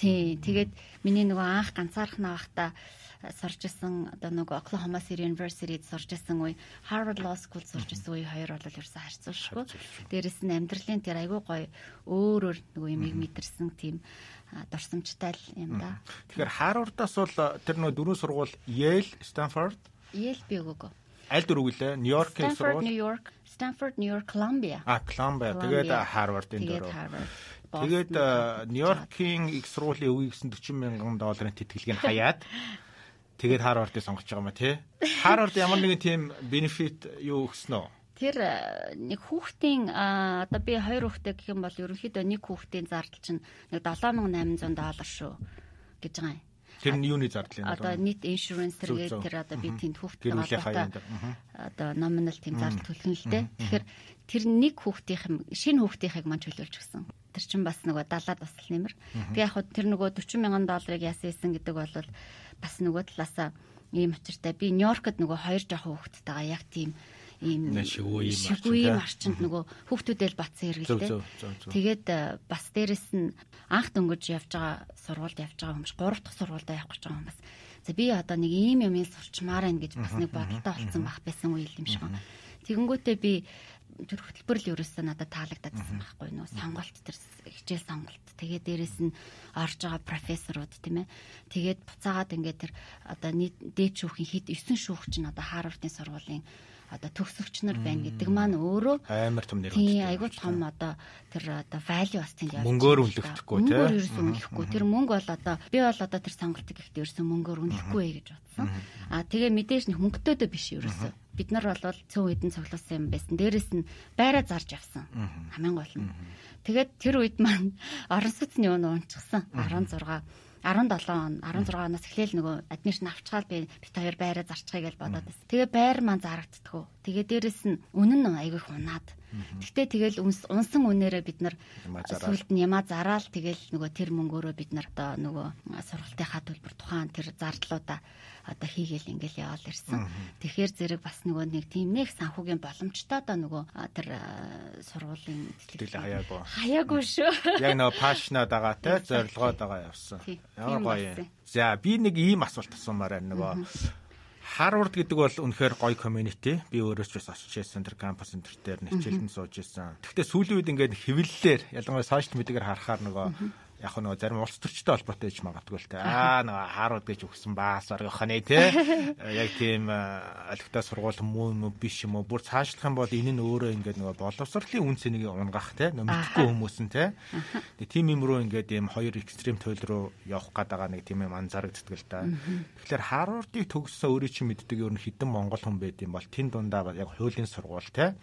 Тий. Тэгээд миний нөгөө анх ганцаарх навахта сурч исэн одоо нөгөө Oklahoma City University-д сурч исэн үе Harvard Law School сурч исэн үе хоёр бол ерөөсөө харьцуулшгүй. Дээрэс нь амьдралын тэр айгүй гоё өөр өөр нөгөө юмыг мэдэрсэн тийм дурсамжтай юм да. Тэгэхээр Harvard-аас бол тэр нөгөө дөрөв сургууль Yale, Stanford Yale би өгөөг. аль дөрөв гэлээ? Нью-Йоркийн Stanford, New сургууль. York, Stanford, New York, Columbia. А, Columbia. Тэгээд Тэгээд дөрөв. Тэгээд. Нью-Йоркийн их сургуулийн өвийг гэсэн 40 мянган долларын тэтгэлгийг хаяад <laughs> тэгээд Harvard-ыг сонгож байгаа юм а тий. Harvard ямар нэгэн тийм бенефит юу өгсөн үү? Тэр нэг хүүхдийн одоо би хоёр хүүхдээ гэх юм бол ерөнхийдөө нэг хүүхдийн зардал чинь нэг 7800 доллар шүү гэж байгаа юм. Тэр нь юуны зардал юм Одоо бэ? нийт иншүрэнс Зөв, тэргээд зөв. тэр одоо би тэнд хүүхдтэй хаяанд. одоо номинал тийм зардал төлөх нь л дээ. Тэгэхээр тэр нэг хүүхдийнх юм шинэ хүүхдийнхийг маань чөлөөлж гисэн. Тэр чинь бас нөгөө далаад бас л нэмэр. Тэг яг хөө тэр нөгөө 40 мянган долларыг яасан исэн гэдэг бол бас нөгөө талаасаа ийм учиртай. Би Нью-Йоркод нөгөө хоёр жоохон хүүхдтэйгээ яг тийм ийм шигүү орчинд нөгөө хүүхдүүдэл батсан хэрэгэлтэй. Тэгээд э, бас дээрэс нь анх дөнгөж явж байгаа сургуульд явж байгаа хүмүүс гурав дахь сургуульд явах гэж байгаа хүмүүс. За би одоо нэг ийм юм сурчмаар байна гэж бас нэг бодолтой болсон байх байсан үе юм шиг байна. Тэгэнгүүтээ би тэр хөтөлбөр л ерөөсөө надад таалагдчихсан байхгүй нөө сонголт тэр хичээл сонголт. Тэгээд дээрэс нь орж байгаа профессорууд тийм ээ. Тэгээд буцаагаад ингээд тэр одоо нийт дээд шүүхийн хит 9 шүүгч нь одоо Харвардын сургуулийн одоо төгсөгч нар байна гэдэг маань өөрөө Амар том нэр Тийм хүндтэй. айгуу том одоо тэр одоо value бас тэнд явж Мөнгөөр байгаа үнэлэхдэггүй, шүү дээ. тий? Мөнгөөр ерөөсөн үнэлэхгүй. Тэр мөнгө бол одоо би бол одоо тэр сонголтыг ихтэй ерөөсөн мөнгөөр үнэлэхгүй ээ гэж бодсон. Аа тэгээ мэдээж нэг хөнгөтөөдөө биш ерөөсөн. Бид нар бол цөөн хэдэн цуглуулсан юм байсан. Дээрээс нь байраа зарж авсан. Хамгийн гол нь. Тэгээд тэр үед маань <laughs> орон сууцны юу унчихсан 16 17 он 16 оноос эхлээл нөгөө адмишн авчгаал би бит хоёр байраа зарчихъя гэж бодоод байсан. Тэгээ байр маань зарагддггүй. Тэгээ дээрэс нь үнэн нь аягүй их унаад. Гэтэ тэгэл унсан үнээрээ бид нар сүлд нь ямаа зараал тэгэл нөгөө тэр мөнгөөрөө бид нар одоо нөгөө сургалтынхаа төлбөр тухайн тэр зардлуудаа одоо хийгээл ингээл яваал ирсэн. Тэгэхээр зэрэг бас нөгөө нэг тийм нэг санхүүгийн боломжтой одоо нөгөө тэр сургуулийн Тэтгэлээ хаяагүй. хаяагүй шүү. Яг нөгөө пашнаад байгаа те зорилгоод байгаа явсан. Ямар гоё юм. За би нэг ийм асуулт асуумаар байна нөгөө Harvard гэдэг бол үнэхээр гоё community. Би өөрөө ч бас очиж ирсэн тэр кампус энэ төр дээр нэчээлэн сууж ирсэн. Гэхдээ сүүлийн үед ингээд хэвлэлээр ялангуяа сошиал медиагаар харахаар нөгөө яг хөө нөгөө зарим улс төрчтэй холбоотой гэж магадгүй л те. Аа нөгөө Harvard гэж өгсөн баас оргих ханаа те. Яг тийм алигтай сургууль муу юм уу биш юм уу? Бүр цаашлах юм бол энэ нь өөрөө ингээд нөгөө боловсролын үн цэнийг унгах те. Нөгөө мэдхгүй хүмүүс нь те. Тэгээ тим юм руу ингээд ийм хоёр экстрим туйл руу явах гээд байгаа нэг тийм юм анзаарэгддэг л да. Тэгэхээр Harvard-ыг төгссөн өөрөө чи мэддэг ер нь хідэн монгол хүн байд юм бол тэн дундаа яг хуулийн сургууль те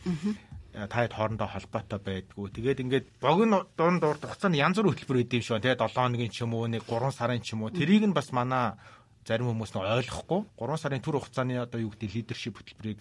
таад хоорондоо холбоотой байдгүй. Тэгээд ингээд богино дунд урд хугацаанд янз бүр хөтөлбөр өгд юм шиг байна. Тэгээд 7 хоногийн ч юм уу, нэг 3 сарын ч юм уу. Тэрийг нь бас манай зарим хүмүүс нь ойлгохгүй. 3 сарын түр хугацааны одоо юу гэдэг лидершип хөтөлбөрийг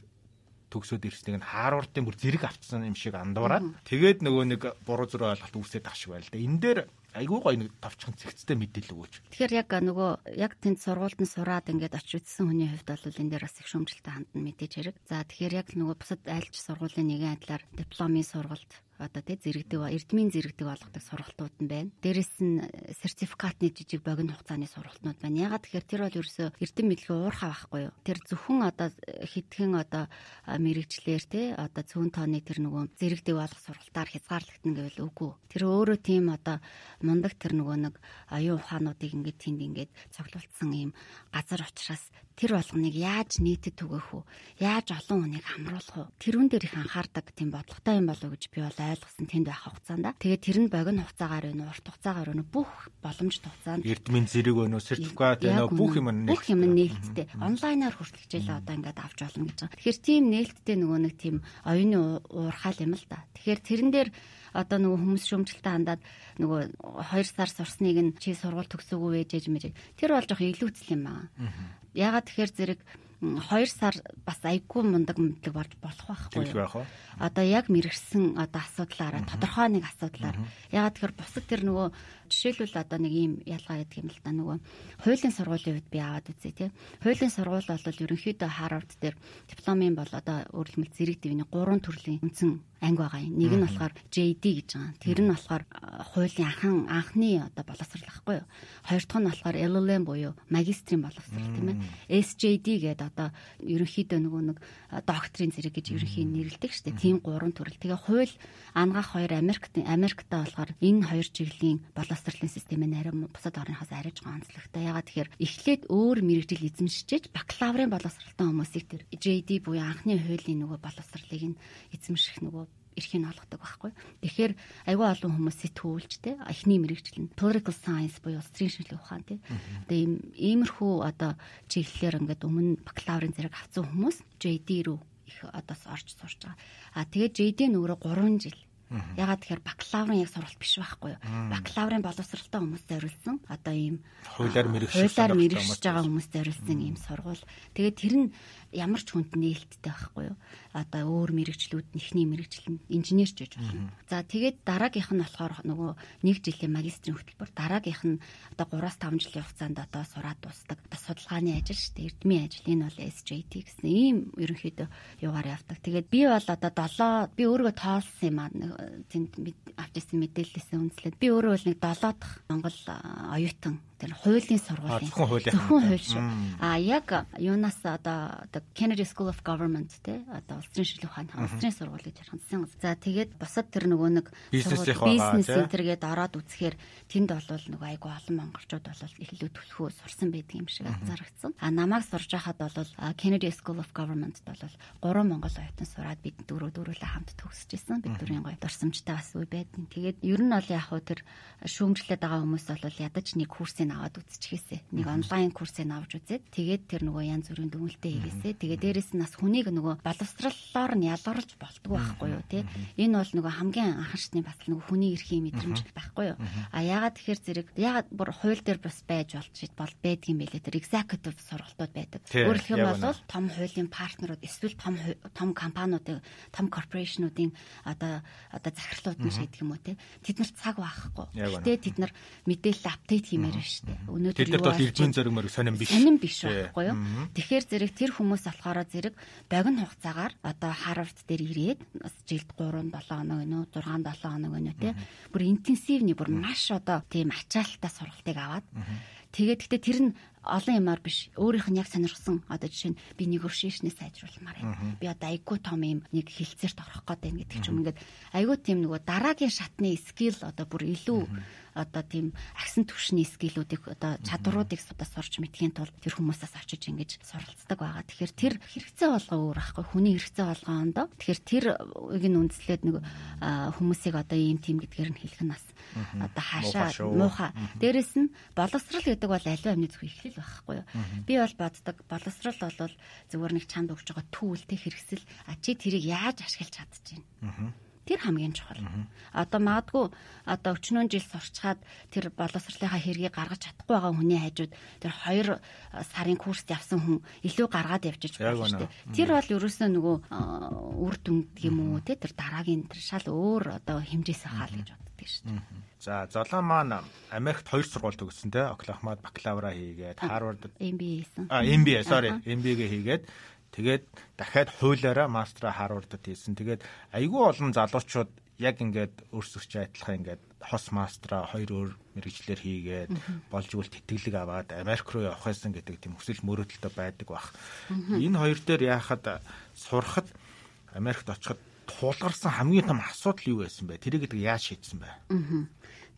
төгсөөд ирснийг нь Харвардын бүр зэрэг авцсан юм шиг андуураад тэгээд нөгөө нэг буруу зураг ойлголт үүсээд ах шиг байл да. Энэ дээр айгүй гоё нэг товчхон цэгцтэй мэдээлэл өгөөч. Тэгэхээр яг нөгөө яг тэнд сургуульд нь сураад ингээд очиж үзсэн хүний хувьд бол энэ дээр бас их шүүмжлэлтэй хандна мэдээж хэрэг. За тэгэхээр яг нөгөө бусад айлч сургуулийн нэгэн адилаар дипломын сургалт одоо тий зэрэгдэг эрдмийн зэрэгдэг болгодог сургалтууд нь байна. Дээрэс нь сертификатны жижиг богино хугацааны сургалтнууд байна. Ягаад тэгэхээр тэр бол ерөөсөө эрдэм мэдлэгээ уурхаа байхгүй юу? Тэр зөвхөн одоо хитгэн одоо а, мэрэгчлэр тий одоо цөөн тооны тэр нөгөө зэрэгдэг болгох сургалтаар хязгаарлагдана гэвэл үгүй. Тэр өөрөө тийм одоо мундаг тэр нөгөө нэг оюун ухаануудыг ингээд тэнд ингээд цоглуулсан ийм газар учраас тэр болгоныг яаж нийтэд түгэх үү? Яаж олон хүнийг хамруулах уу? Тэрүүн дээр их анхаардаг тийм бодлоготой юм болов уу гэж би бол ойлгосон тэнд байх хугацаанд. Тэгээд тэр нь богино хугацаагаар өнө урт хугацаагаар өнө бүх боломжит хугацаанд эрдмийн зэрэг өнө сертификат өнө бүх юм бүх юм нээлттэй. онлайнаар хүртэл хичээлээ одоо ингээд авч болно гэж байгаа. Тэгэхээр тийм нээлттэй нөгөө нэг тийм оюуны уурхаал юм л да. Тэгэхээр тэрэн дээр одоо нөгөө хүмүүс шөмжөлтөд хандаад нөгөө 2 сар сурсныг нь чи сургууль төгсөөгүй ээжэж мэж. Тэр бол жоох илүүцэл юм аа. Ягаад тэгэхээр зэрэг 2 сар бас айгүй мундаг мэдлэг болж болох байхгүй юу? Одоо яг мэрэгсэн одоо асуудлаараа тодорхой нэг асуудлаар. Ягаад тэгэхээр бусад тэр нөгөө жишээлбэл одоо нэг ийм ялгаа гэдэг юм л да нөгөө хуулийн сургуулийн үед би аваад үзье тий. Хуулийн сургууль бол ерөнхийдөө Харвард дээр дипломын бол одоо өөрөлдмөл зэрэг дэвний гурван төрлийн үндсэн анги байгаа юм. Нэг нь болохоор JD гэж байгаа. Тэр нь болохоор хуулийн анхан анхны одоо боловсрал байхгүй юу? Хоёр дахь нь болохоор LLM буюу магистрийн боловсрал тийм ээ. SJD гэдэг одоо ерөнхийдөө нөгөө нэг докторийн зэрэг гэж ерөнхийн нэрлэдэг шүү дээ. Тийм гурван төрөл. Тэгээ хууль ангаах хоёр Америкт Америктаа болохоор энэ хоёр чиглэлийн боловсролын системээ арай бусад орныхоос арайж ганцлогтой. Ягаад тэгэхээр эхлээд өөр мэрэгжил эзэмшиж бакалаврын боловсралтай хүмүүсийг тэр JD буюу анхны хуулийн нөгөө боловсралыг нь эзэмших нөгөө эрхийг олгодог байхгүй. Тэгэхээр айгүй олон хүмүүс сэтгүүлж те эхний мэрэгжил нь political science буюу улсын шинжилгээ ухаан те. Тэгээ ийм иймэрхүү одоо чиглэлээр ингээд өмнө бакалаврын зэрэг авсан хүмүүс JD рүү их одоо орж сурч байгаа. А тэгээд JD нь өөрөө 3 жил Ягаад тэгэхээр бакалаврын яг сургалт биш байхгүй юу? Бакалаврын боловсралтай хүмүүс зориулсан. Одоо ийм хуулиар мэрэгшиж байгаа хүмүүс зориулсан ийм сургууль. Тэгээд тэр нь ямар ч хүнд нээлттэй байхгүй юу? Одоо өөр мэрэгчлүүд нэхний мэрэгжил нь инженерч гэж болно. За тэгээд дараагийнх нь болохоор нөгөө 1 жилийн магистрийн хөтөлбөр, дараагийнх нь одоо 3-5 жилийн хугацаанд одоо сураад дуусдаг. Одоо судалгааны ажил шүү дээ. Эрдмийн ажил энэ бол SJT гэсэн ийм ерөнхийдөө юугаар явдаг. Тэгээд би бол одоо 7 би өөрийгөө тоолсон юм аа тэнд авчирсан мэдээлэлээс үндэслээд би өөрөө бол нэг 7 дахь Монгол оюутан тэр хуулийн сургуулийн зөвхөн хууль шүү. А яг юунаас одоо Kennedy School of Government те одоо улсын шинжилгээ ухааны улсын сургууль гэж харсан. За тэгээд бусад тэр нөгөө нэг бизнес центргээд ороод үзэхээр тэнд бол нөгөө айгу олон монголчууд бол илүү төлхөө сурсан байдаг юм шиг анзаарчихсан. А намайг сурж байхад бол Kennedy School of Government бол гурван монгол оюутан сураад бид дөрөв дөрвөлээ хамт төгсөжсэн. Бид дөрвийн гоё дурсамжтай бас үе байдیں۔ Тэгээд ер нь бол яг хөө тэр шүүмжлээд байгаа хүмүүс бол ядаж нэг курсыг аваад үзчихээсэ. Нэг онлайн курсыг авч үзээд тэгээд тэр нөгөө янз бүрийн дүгнэлтээ хийгээсэ. Тэгээд дээрэс нь бас хүнийг нөгөө боловсраллоор нь ялгарч болтгоо байхгүй юу те. Энэ бол нөгөө хамгийн анхаарчны бас нөгөө хүний эрхийн мэдрэмж байхгүй юу. А яагаад тэгэхээр зэрэг яагаад бүр хууль дээр бас байж болж бол байдгийн байлээ тэр executive сургалтууд байдаг. Өөрөлдөх юм бол том хуулийн партнерууд эсвэл том том компаниудын том корпорашнуудын одоо одоо захирлууд нь шийдэх юм уу те. Тэд нар цаг байхгүй. Гэтэ тэд нар мэдээлэл апдейт хиймээр байна шүү дээ. Өнөөдөр юу бол элбэн зэрэг мөрөг сонирн биш. Сонирн биш байхгүй юу? Тэгэхээр зэрэг тэр хүмүүс болохоор зэрэг богино хугацаагаар одоо Харвард дээр ирээд бас жилд 3 7 хоног гэнэ үү 6 7 хоног гэнэ үү те. Бүр интенсивний бүр маш одоо тийм ачаалттай сургалтыг аваад. Тэгээд гэтээ тэр нь олон юмар биш. Өөрийнх нь яг сонирхсан одоо жишээ нь би нэг өршөөшнээ сайжруулмаар байна. Би одоо айгуу том юм нэг хилцээрт орох гээд байна гэдэг ч юм. Ингээд айгуу тийм нөгөө дараагийн шатны скил одоо бүр илүү одоо тийм агсан түвшний скилүүдийг одоо чадваруудыг одоо сурч мэдхийн тулд тэр хүмүүсээс очиж ингэж суралцдаг байгаа. Тэгэхээр тэр хэрэгцээ болгоо өөр ахгүй хүний хэрэгцээ болгоондоо тэгэхээр тэр үеийг нь үндэслээд нэг хүмүүсийг одоо ийм тим гэдгээр нь хэлэх нь бас одоо хаашаа муухай. Дээрэс нь боловсрал гэдэг бол аливаа амны зөв ихлэл байхгүй юу. Би бол боддог. Боловсрал бол зүгээр нэг чанд өгж байгаа түүл те хэрэгсэл. А чи тэрийг яаж ашиглаж чадчихэв. Тэр хамгийн чухал. Одоо магадгүй одоо өчнөө жил сурчхаад тэр боловсролынхаа хэргийг гаргаж чадахгүй байгаа хүний хажууд тэр 2 сарын курст явсан хүн илүү гаргаад явчих болно шүү дээ. Тэр бол ерөөсөө нөгөө үр дүнд юм уу те тэр дараагийн тэр шал өөр одоо хэмжээс хаал гэж боддог шүү дээ. За золон маань Америкт хоёр сургууль төгссөн те Оклахомад бакалавра хийгээд Харвардд MBA хийсэн. А MBA sorry MBA-гээ хийгээд Тэгээд дахиад хуулиараа мастера Харвардд хийсэн. Тэгээд айгүй олон залуучууд яг ингээд өөрсөрч адилхан ингээд хос мастера хоёр өөр мэрэгчлэр хийгээд болж игэл тэтгэлэг аваад Америк руу явах байсан гэдэг тийм хүсэл мөрөөдөлтөй байдаг бах. Энэ хоёр дээр яхад сурахад Америкт очиход тулгарсан хамгийн том асуудал юу байсан бэ? Тэр гэдэг яаж шийдсэн бэ?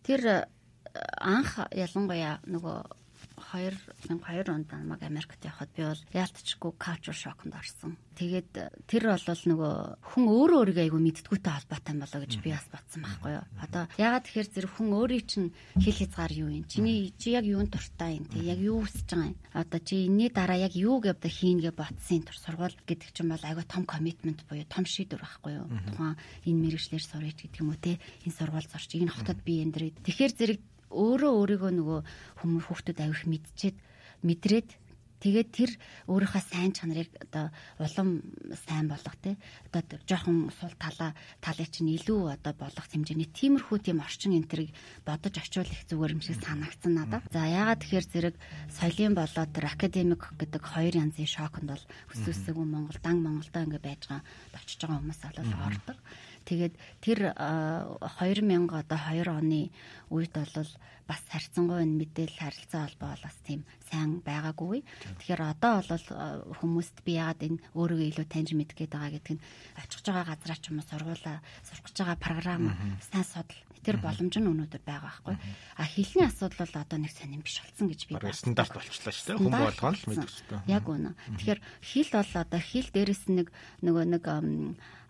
Тэр анх ялангуяа нөгөө 2002 онд намайг Америкт явхад би бол яалтчгүй culture shock-нд орсон. Тэгээд э, тэр бол нөгөө хүн өөрөө өөрийгөө айгу мэддгүйтэй холбоотой болоо гэж би бас бодсон байхгүй юу. Одоо ягаад тэгэхээр зэрэг хүн өөрийн чинь хэл хязгаар юу юм? Чиний чи яг юунд дуртай юм те? Яг юу хүсэж байгаа юм? Одоо чи энэний дараа яг юу гэвдэ хийнгээ ботсон тур сургууль гэдэг чинь бол айгу том commitment буюу том шийдвэр байхгүй юу. Тухайн энэ мэрэгчлэр сурч гэдэг юм уу те? Энэ сургууль зорч, энэ хотод би эндрээ. Тэгэхээр зэрэг өөрөө өөрийгөө нөгөө хүмүүс хүүхдүүд авих мэдчихэд мэдрээд тэгээд тэр өөрийнхөө сайн чанарыг одоо улам сайн болгох те одоо жоохон сул талаа талыг чинь илүү одоо болгох хэмжээний тиймэрхүү тийм орчин энтрийг бодож очивол их зүгээр юм шиг санагдсан надад. За яагаад тэгэхээр зэрэг соёлын болоод тэр академик гэдэг хоёр янзын шоконд бол өсөсөг Монгол дан Монголдо ингэ байж байгаа очиж байгаа хүмүүс бол ордог. Тэгээд тэр 2000 одоо 2 оны үед бол бас харьцангуй мэдээлэл харилцаа холбоо бол бас тийм сайн байгаагүй. Тэгэхээр одоо бол хүмүүст би яагаад энэ өөрийгөө илүү таньж мэдэх гээд байгаа гэдг нь очих байгаа газраа ч юм уу сургуулаа сурах гэж байгаа програм сайн судал тэр боломж нь өнөөдөр байгаа байхгүй. А хэлний асуудал бол одоо нэг сонирн биш болсон гэж би байна. Стандарт болчихлоо шүү дээ. Хүн болгоно л дээ. Яг үнэ. Тэгэхээр хэл бол одоо хэл дээрэс нэг нөгөө нэг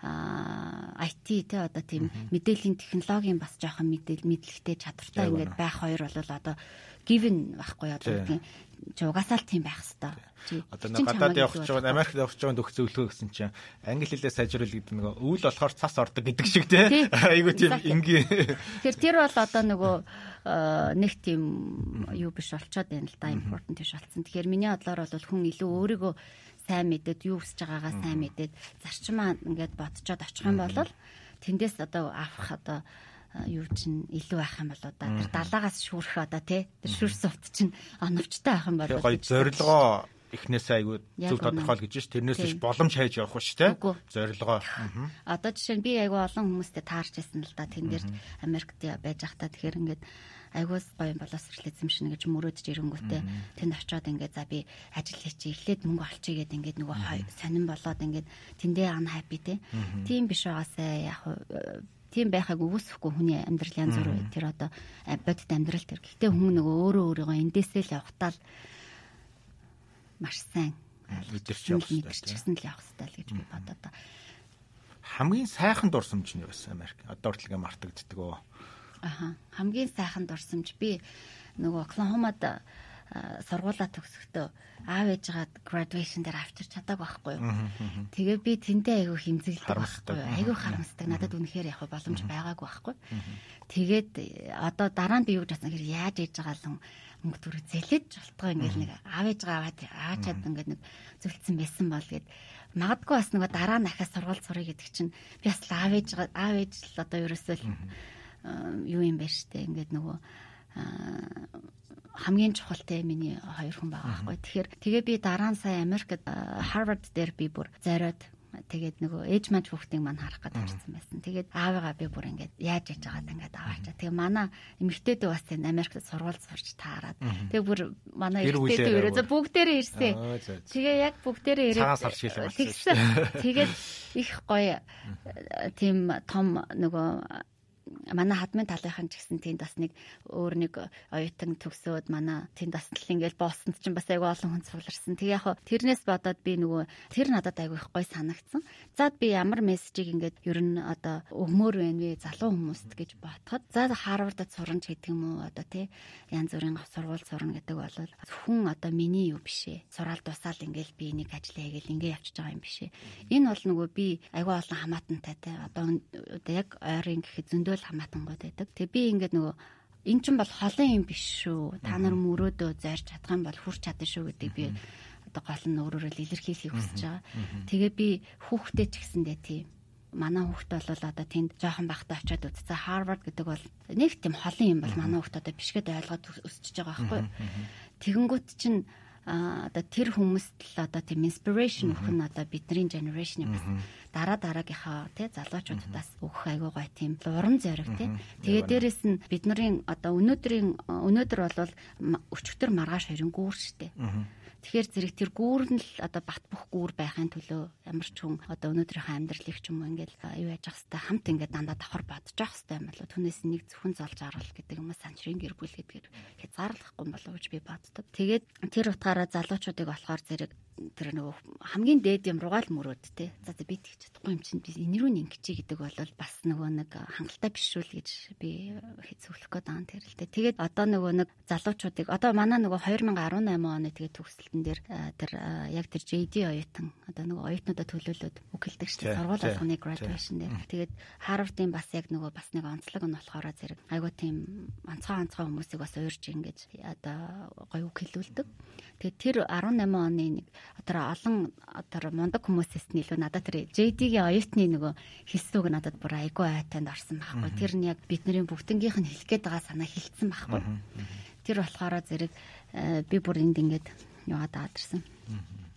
IT те одоо тийм мэдээллийн технологийн бас жоохон мэдээл мэдлэгтэй чадвартай ингээд байх хоёр бол одоо given байхгүй одоо тийм чи угаасаа л тийм байх хэвээр. Одоо нэг гадаад ч байгаа Америкт ч байгаа төгс зөвлөгөө гэсэн чинь англи хэлээ сайжруулах гэдэг нэг өвөл болохоор цас ордог гэдэг шиг тий. <laughs> Айгуу тийм ингийн. Тэгэхээр тэр бол одоо нөгөө <laughs> нэг тийм юу биш болчоод байна л да important биш болсон. Тэгэхээр миний бодлоор бол хүн илүү өөрийгөө сайн мэдээд юу хүсэж байгаагаа сайн мэдээд зарчмаа ингээд бодцоод очих юм бол тэндээс одоо авах одоо юу чинь илүү байх юм болоо да. Тэр далаагаас шүүрэх одоо тий. Тэр шүүрс сувт чинь оновчтой байх юм болоо. Гоё зорилгоо эхнээсээ айгүй зөв тодорхойл гэж ш тэрнээс ш боломж хайж явах ш тий зорилгоо. Одоо жишээ нь би айгүй олон хүмүүстэй таарч байсан л да. Тэн дээр Америкт байж байхдаа тэгэхээр ингээд айгуус гоё боловсрол эзэмшнэ гэж мөрөөдж ирэнгүүтээ тэнд очиод ингээд за би ажил хийчих эхлээд мөнгө олчих гээд ингээд нөгөө сонирн болоод ингээд тэндээ ан хаппи те? Тийм биш байгаасаа яг тийм байхаг үгүйсэхгүй хүний амьдрал янз бүр тэр одоо бодит амьдрал тэр. Гэхдээ хүн нөгөө өөрөө өөрийгөө эндээсээ л явахтаа л маш сайн мэдэрч явах хэрэгтэй л явах хэрэгтэй л гэж би бодоод та. Хамгийн сайхан дурсамж нь юу байсан Америк? Одоо хүртэл мартагддаг өө. Аха. Хамгийн сайхан дурсамж би нөгөө Оклахомад сургуулаа төгсөхдөө аав ээжгээд graduation дээр авчирч чадаагүй байхгүй юу. Тэгээ би тэнтэй айгүй хэмзэлдэг байхгүй юу. Айгүй харамсдаг. Надад үнэхээр яг боломж байгаагүй байхгүй. Тэгээд одоо дараа нь би юу гэсэн хэрэг яаж ээж байгаа л мөнгө төр зэлэж болтгоо ингээл нэг аав ээжгээ аваад аачаад ингээд нэг зөвлөсөн байсан бол гээд магадгүй бас нөгөө дараа нь ахаа сургууль сурах гэдэг чинь би бас аав ээж аав ээж л одоо ерөөсөө юу юм байна штэ? Ингээд нөгөө хамгийн чухалтай миний хоёр хүн байгаа байхгүй. Тэгэхээр тэгээ би дараа нь сая Америкт Harvard дээр би бүр зориод тэгээд нөгөө ээж маань хүүхдийг маань харах гэж харсан байсан. Тэгээд аавыгаа би бүр ингээд яаж яж байгааг ингээд аваачаа. Тэгээ манай эмэгтэйдээ бас энэ Америкт сургууль сурч таарад. Тэгээ бүр манай эмэгтэйдээ өрөө бүгдээрээ ирсэн. Тэгээ яг бүгдээрээ ирээд <laughs> тэгээд их гоё тийм том нөгөө манай хадмын талынхан ч гэсэн тэнд бас нэг өөр нэг оюутан төгсөөд манай тэнд бас л ингээл боосонд ч бас айгүй олон хүн сууларсан. Тэг яг тэрнээс бодоод би нөгөө тэр надад айгүй их гой санагдсан. Зад би ямар мессежийг ингээд ер нь одоо өгмөр байна вэ залуу хүмүүст гэж бодоход за Харвардд сурна гэдэг юм уу одоо тий янз бүрийн сургууль сурна гэдэг бол хүн одоо миний юу биш ээ. Сураал дусаал ингээл би нэг ажил хийгээл ингээ явчихж байгаа юм биш ээ. Энэ бол нөгөө би айгүй олон хамаатантай тий одоо яг ойрын гэхэд зөндөө л хамаатангууд байдаг. Тэгээ би ингээд нөгөө эн чинь бол холын юм биш шүү. Та нар мөрөөдөө зарж чадах юм бол хүрч чадна шүү гэдэг би одоо гол нь өөрөөрөө илэрхийлэхийг хүсэж байгаа. Тэгээ би хүүхдээ ч гэсэндээ тийм манай хүүхд бол одоо тэнд жоохон бахта очиод үзсэн. Harvard гэдэг бол нэг тийм холын юм бол манай хүүхд одоо бишгэд ойлгоод өсчихөж байгаа байхгүй. Тэгэнгүүт чинь одоо тэр хүмүүст л одоо тийм inspiration өгөх нь одоо бидний generation бас дараа дараагийнхаа тий залуучуудаас өгөх айгуу гой тийм уран зориг тий. Тэгээ дээрэс нь бидний одоо өнөөдрийн өнөөдөр бол өчигдөр маргааш хоёрын гүүр штэ Тэгэхээр зэрэг тэр гүүр нь л одоо бат бөх гүүр байхын төлөө ямар ч хүн одоо өнөөдрийнхөө амьдралыг ч юм уу ингээл юу яаж ах хэвээр хамт ингээд дандаа давхар бодож ах хэвээр юм болоо түнээс нэг зөвхөн золж аруул гэдэг юм уу санчрын гэр бүл гэдгээр хязгаарлахгүй болов уу гэж би боддог. Тэгээд тэр утгаараа залуучуудыг болохоор зэрэг тэр нөгөө хамгийн дээд юм руугаа л мөрөөд те. За за би тэгж чадахгүй юм чинь би энэ рүү ингэчи гэдэг бол бас нөгөө нэг хангалттай биш үл гэж би хэцүүлэх гээд байгаа тэр л те. Тэгээд одоо нөгөө нэг залуучуудыг одоо манай нөгөө 2018 оны тэгээд төгсөлтөн дээр тэр яг тэр JD оюутан одоо нөгөө оюутнуудаа төлөөлөд үгэлдэг шүү дээ. Сургууль болгоны graduation дээр. Тэгээд Harvard-ын бас яг нөгөө бас нэг онцлог нь болохоор зэрэг айгуу тийм онцгой онцгой хүмүүсийг бас уурж ингэж одоо гоё үг хэлүүлдэг. Тэгээд тэр 18 оны нэг тэр олон тэр мундаг хүмүүсээс нь илүү надад тэр JD-гийн оюутны нөгөө хэлсүүг надад бүр айгүй айтанд орсон байхгүй. Тэр нь яг бидний бүгднгийнх нь хэлэх гээд байгаа санаа хилцсэн байхгүй. Тэр болохоор зэрэг э, би бүр энд ингээд яваад аадарсан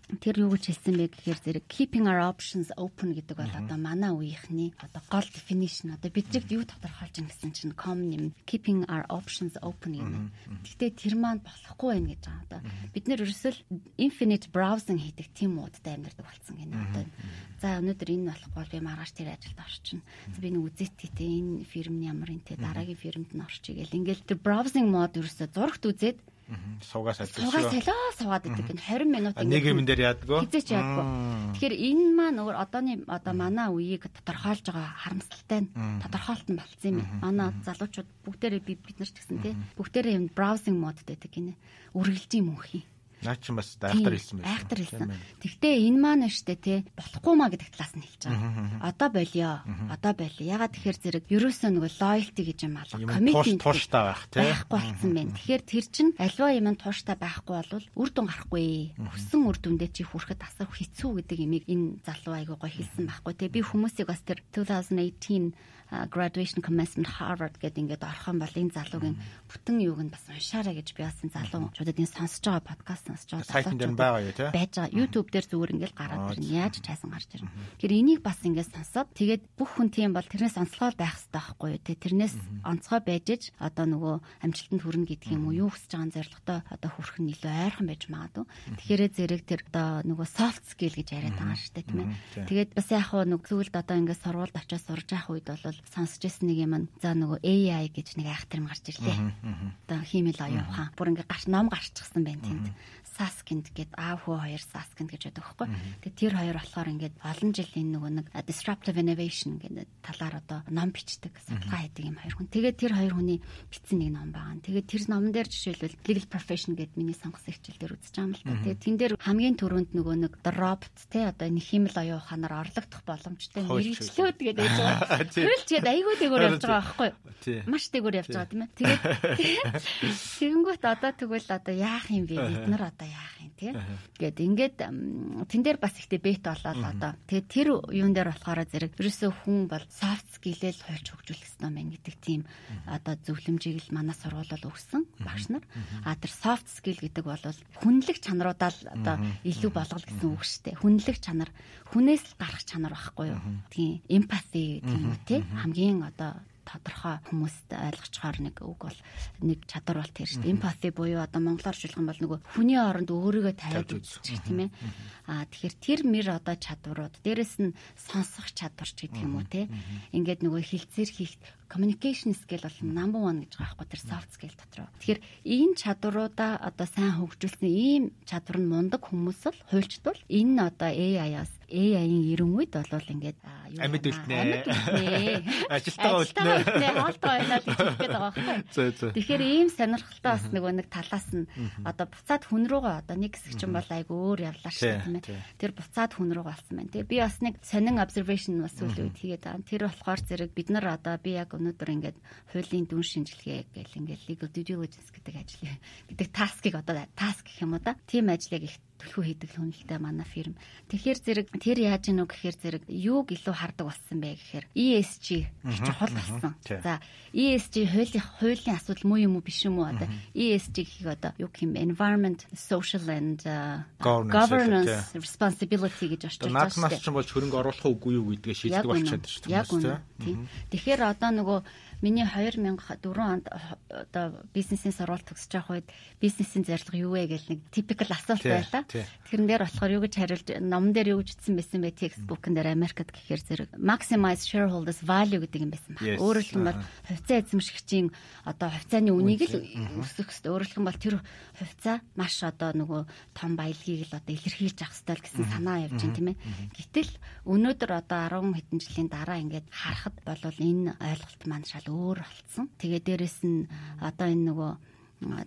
тэр юу гэж хэлсэн бэ гэхээр зэрэг keeping our options open гэдэг бол одоо манай үеийнхний одоо гол definition одоо биднийг юу тодорхойлж байгаа гэсэн чинь common юм keeping our options open юм. Гэхдээ тэр маань болохгүй байх гэж байгаа. Одоо бид нэр ерөөсөө infinite browsing хийдэг тийм муудтай амьдардаг болсон гинэ. Одоо за өнөөдөр энэ болохгүй би маргааш тэр ажилд орчихно. Би нэг үзээтэй энэ фирм нь ямар энэ дараагийн фирмд нь орчих гээл ингээл тэр browsing mode ерөөсөө зурагт үзээд Суугаас ажиллаж. Суугаас солио суугаад идэг гэн 20 минут нэг юм дээр яадгүй. Хизээч яадгүй. Тэгэхээр энэ маань өөр одооны одоо манай үеийг тодорхойлж байгаа харамсалтай нь тодорхойлт нь болцсон юм байна. Манай залуучууд бүгдээрээ бид бид нар ч гэсэн тий бүгдээрээ юм браузинг модд байдаг гинэ. Үргэлжийн мөнхийн. Наа чи бас айхтар хэлсэн байсан. Айхтар хэлсэн. Тэгтээ энэ маань штэ те болохгүй маа гэдэг талаас нь хэлж байгаа. Одоо болио. Одоо болио. Ягаад тэгэхээр зэрэг ерөөсөө нөгөө loyalty гэж юм алга. Commitment тууштай байх те. Байхгүй болсон байна. Тэгэхээр тэр чин альва юм тууштай байхгүй бол үр дүн гарахгүй. Хүссэн үр дүндээ чи хүрэхэд асар хэцүү гэдэг имийг энэ залуу айгуу гой хэлсэн байхгүй те. Би хүмүүсийг бас тэр 2018 graduation commencement Harvard гэдэг ингээд орох юм бол энэ залуугийн бүтэн юуг нь бас уншаарай гэж би бас энэ залуучуудад энэ сонсож байгаа подкаст сонсож байгаа сайтн дээр байгаа юу те? байж байгаа. YouTube дээр зүгээр ингээд гараад ирнэ. яаж чайсан гарч ирнэ. Тэгэхээр энийг бас ингээд сонсоод тэгээд бүх хүн тийм бол тэрнээс онцлогоо байх хэрэгтэй байхгүй юу те? Тэрнээс онцгой байж иж одоо нөгөө амжилтанд хүрнэ гэдэг юм уу? Юу хүсэж байгаа зорилготой одоо хүрэх нь илүү ойрхон байж магадгүй. Тэгэхээр зэрэг тэр одоо нөгөө soft skill гэж яриад байгаа шүү дээ тийм ээ. Тэгээд бас яг хөө нэг зүйлд одоо ингээд сургуульд очиж сурж явах үед бол бол сонсч ирсэн нэг юм за нөгөө AI гэж нэг айхтар гарч ирлээ. Одоо хиймэл оюун ухаан. Бүр ингээ гарч ном гарчихсан байна тэнд. Saskind гэд аав хүү хоёр Saskind гэж байдаг байхгүй. Тэгээ тэр хоёр болохоор ингээд олон жилийн нөгөө нэг disruptive innovation гэдэг талаар одоо ном бичдэг, судалгаа хийдэг юм хоёр хүн. Тэгээ тэр хоёр хүний бичсэн нэг ном байгаа. Тэгээ тэр номон дээр жишээлбэл legal profession гэдэг миний сонгосон хичээл дээр үзэж байгаа юм л та. Тэгээ тэн дээр хамгийн түрүүнд нөгөө нэг robot те одоо нэг химэл оюун ухаанаар орлогдох боломжтой мэрэгчлүүд гэдэг байж байгаа. <laughs> Хөлчгээд айгүй дээгүүр явж байгаа байхгүй? Маш дээгүүр явж байгаа тийм ээ. Тэгээд <laughs> тэгэнгүүт одоо тэгвэл одоо яах юм бэ? Бид нар одоо яах юм тий? Гэт ингээд тэн дээр бас ихтэй бет болоод одоо. Тэгээд тэр юун дээр болохоор зэрэг ерөөсөө хүн бол soft skill-эл хойч хөгжүүлэх мэн гэдэг тийм одоо зөвлөмжийг л манай сургуулиуд өгсөн багш нар. А тэр soft skill гэдэг бол хүнлэг чанаруудаа л одоо илүү болгол гэсэн үг шүү дээ. Хүнлэг чанар хүнээс л гарах чанар байхгүй юу? Тийм empathy тийм үү тий? Хамгийн одоо тодорхой хүмүүст ойлгочхоор нэг үг бол нэг чадвар бол тэр шүү дээ. Empathy буюу одоо монголоор юм бол нөгөө хүний оронд өөрийгөө тавиад үзчих тийм ээ. Аа тэгэхээр тэр мэр одоо чадварууд дээрэс нь сонсох чадварч гэдэг юм уу те. Ингээд нөгөө хилцээр хийх communication skill бол number 1 гэж байгаа байхгүй тэр soft skill дотор. Тэгэхээр энэ чадваруудаа одоо сайн хөгжүүлсэн ийм чадвар нь мундаг хүмүүс л хуульчдвал энэ одоо AI-аас AI-ийн ирэн үед бол ингээд амьд үлднэ. <laughs> Ажилтгаа үлднэ. Хоолтой байна л гэж хэлэх гээд байгаа байхгүй. <laughs> Тэгэхээр ийм сонирхолтой бас нөгөө нэг талаас нь одоо буцаад хүн рүүгээ одоо нэг хэсэг чинь бол айгүй өөр явлаа шүү тийм ээ. Тэр буцаад хүн рүү болсон байна. Тэгээ би бас нэг сонин observation бас үйл үед хийгээд байгаа. Тэр болохоор зэрэг бид нар одоо би яг өнөөдөр ингээд хуулийн дүн шинжилгээ гэл ингээд legal due diligence гэдэг ажил гэдэг таскыг одоо таск гэх юм уу да. Тим ажлыг их төлхөө хийдэг хүнэлтэй манай фирм. Тэгэхээр зэрэг тэр яаж гинөө гэхээр зэрэг юуг илүү хардаг болсон бэ гэхээр ESG их чухал болсон. За ESG хуулийн хуулийн асуудал муу юм уу биш юм уу одоо ESG гэхийг одоо юу гэх юм environment, social and governance responsibility гэж орчуулж байгаа шүү дээ. Наад нас ч болж хөрөнгө оруулах уугүй юу гэдгээ шийддэг болчиход шүү дээ. Яг үнэ. Тэгэхээр одоо нөгөө миний 2004 онд одоо бизнесийн сурвалж төгсөж байгаа үед бизнесийн зорилго юу вэ гэл нэг typical асуулт байлаа. Тэрэн дээр болохоор юу гэж хариулж номон дээр юу гэж ütсэн байсан бэ textbook-ын дээр Америкт гэхээр зэрэг maximize shareholders value гэдэг юм байсан байна. Өөрөөр хэлбэл хувьцаа эзэмшигчийн одоо хувьцааны үнийг л өсгөх хэрэгтэй. Өөрөөр хэлбэл тэр хувьцаа маш одоо нөгөө том баялагийг л одоо илэрхийлж авах хэрэгтэй гэсэн санаа явж байна тийм ээ. Гэтэл өнөөдөр одоо 10 хэдэн жилийн дараа ингээд харахад болвол энэ ойлголт маань шал өөр болцсон. Тэгээ дээрэс нь одоо энэ нөгөө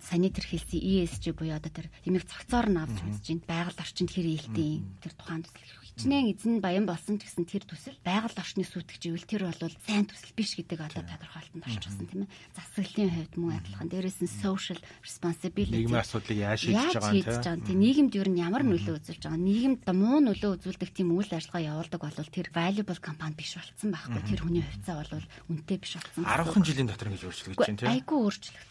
санитар хэлсэн ESG буюу одоо тэр эмэг цогцоор нь авч үзэж байна. Байгаль орчинд хэр ээлтэй тэр тухайн төсөл хичнээн эзэн баян болсон ч гэсэн тэр төсөл байгаль орчны сүйтгэж ивэл тэр бол сайн төсөл биш гэдэг одоо тодорхойлолтод орчихсон тийм ээ. Засаглалын хувьд мөн адилхан. Дээрээс нь social responsibility нийгмийн асуудлыг яаж шийдэж байгаа юм тийм нийгэмд юу нь ямар нөлөө үзүүлж байгаа. Нийгэмд муу нөлөө үзүүлдэг тийм үйл ажиллагаа явуулдаг бол тэр valuable компани биш болцсон байхгүй. Тэр хүний хувьцаа бол үнэтэй биш болцсон. 10 жилийн дотор ингэж өөрчлөгдөж байна тийм. Айгүй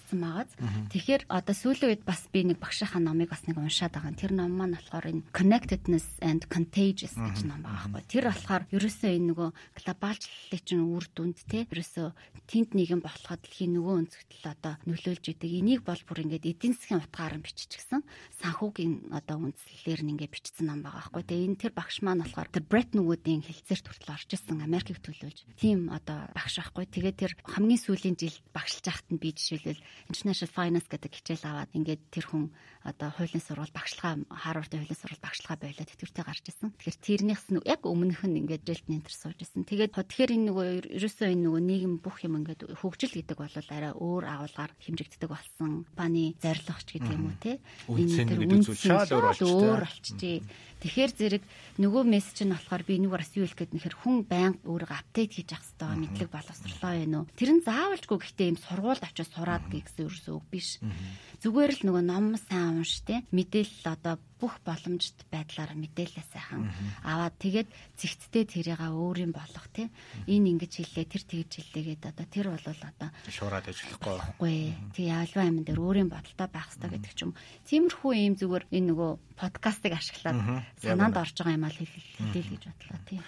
өөрчлөгдсөн байгааз. Тэгэхээр одоо сүүлийн үед бас би нэг багшийнхаа номыг бас нэг уншаад байгаа. Тэр ном маань болохоор энэ connectedness and contagious гэж ном байгаа байхгүй. Тэр болохоор ерөөсөө энэ нөгөө глобалчлалын чинь үр дүнд те ерөөсөө тэнд нэгэн болоход дэлхийн нөгөө өнцгтөл одоо нөлөөлж идэг. Энийг бол бүр ингээд эдийн засгийн утгаар нь биччихсэн. Санхүүгийн одоо үндслэлээр нь ингээд бичсэн ном байгаа байхгүй. Тэгээ энэ тэр багш маань болохоор тэр Брет нөгөөдийн хэлцээрт хүртэл орж исэн Америкийг төлөөлж тийм одоо багш байхгүй. Тэгээ тэр хамгийн сүүлийн жил багшилж байхад нь би жишээлбэл International Finance гэдэг хичээл аваад ингээд тэр хүн одоо хуулийн сурвалж багшлагаа Харвардын хуулийн сурвалж багшлагаа болоод тэтгэвртэй гарч исэн. Тэгэхээр тэрнийхс нь яг өмнөх нь ингээд жилт нэнтер сууж исэн. Тэгээд тэгэхээр энэ нөгөө ерөөсөө энэ нөгөө нийгэм бүх юм ингээд хөгжил гэдэг бол арай өөр агуулгаар хэмжигддэг болсон. Компани зорилгоч гэдэг юм уу те. Энэ тэр үндсэн өөр болчихжээ. Тэгэхээр зэрэг нөгөө мессеж нь болохоор би энийг бас юу хэлэх гээд нэхэр хүн байнга өөрийгөө апдейт хийж явах хэрэгтэй мэдлэг боловсрлоо юм уу. Тэр нь заавалжгүй гэхдээ ийм сургуульд очиж сураад гэсэн ерөөсөө үг биш. Зүгээр л нөгөө ном сайн унш те. Мэдээлэл одоо бүх боломжит байдлаар мэдээлэл сайхан аваад тэгээд зэгцтэй тэрийг өөрийн болгох те. Энэ ингэж хэллээ тэр тэгж хэллээ гэдэг одоо тэр бол одоо шуураад ажиллахгүй. байхгүй тэг ялваа амин дээр өөрийн бодолтой байх хэрэгтэй гэдэг ч юм. Тиймэрхүү ийм зүгээр энэ нөгөө подкастыг ашиглаад санаанд орж байгаа юм аа хэлээ л гэж бодлоо тийм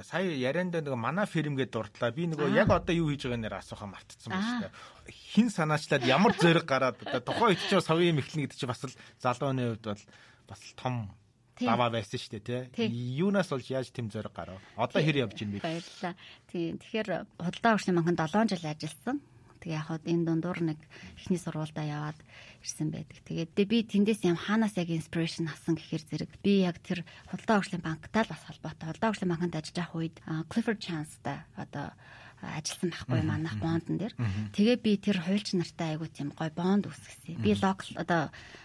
сая ярианд нэг манай фирм гээд дурдлаа. Би нөгөө яг одоо юу хийж байгаа нэр асуухаа мартцсан байна шүү дээ. Хин санаачлаад ямар зэрэг гараад одоо тухайн үед ч совын юм эхлэнэ гэдэг чинь бас л залууны хувьд бол бас том даваа байсан шүү дээ тий. Юунаас болж яаж тэм зориг гарав? Одоо хэр явж байна бэ? Баярлалаа. Тийм. Тэгэхээр худалдаа урагшны банкнд 7 жил ажилласан. Тэгээ яг хаад энэ дундуур нэг ихний сургуультай яваад ирсэн байдаг. Тэгээд би тэндээс юм хаанаас яг инспирэшн авсан гэхээр зэрэг би яг тэр худалдаа урагшны банктай л бас холбоотой. Худалдаа урагшны банкнд ажиллаж байх үед Clifford Chance-тай одоо ажилласан байхгүй манайх бондон дээр. Тэгээ би тэр хуульч нартай айгу тийм гой бонд үсгэсэн. Би локал одоо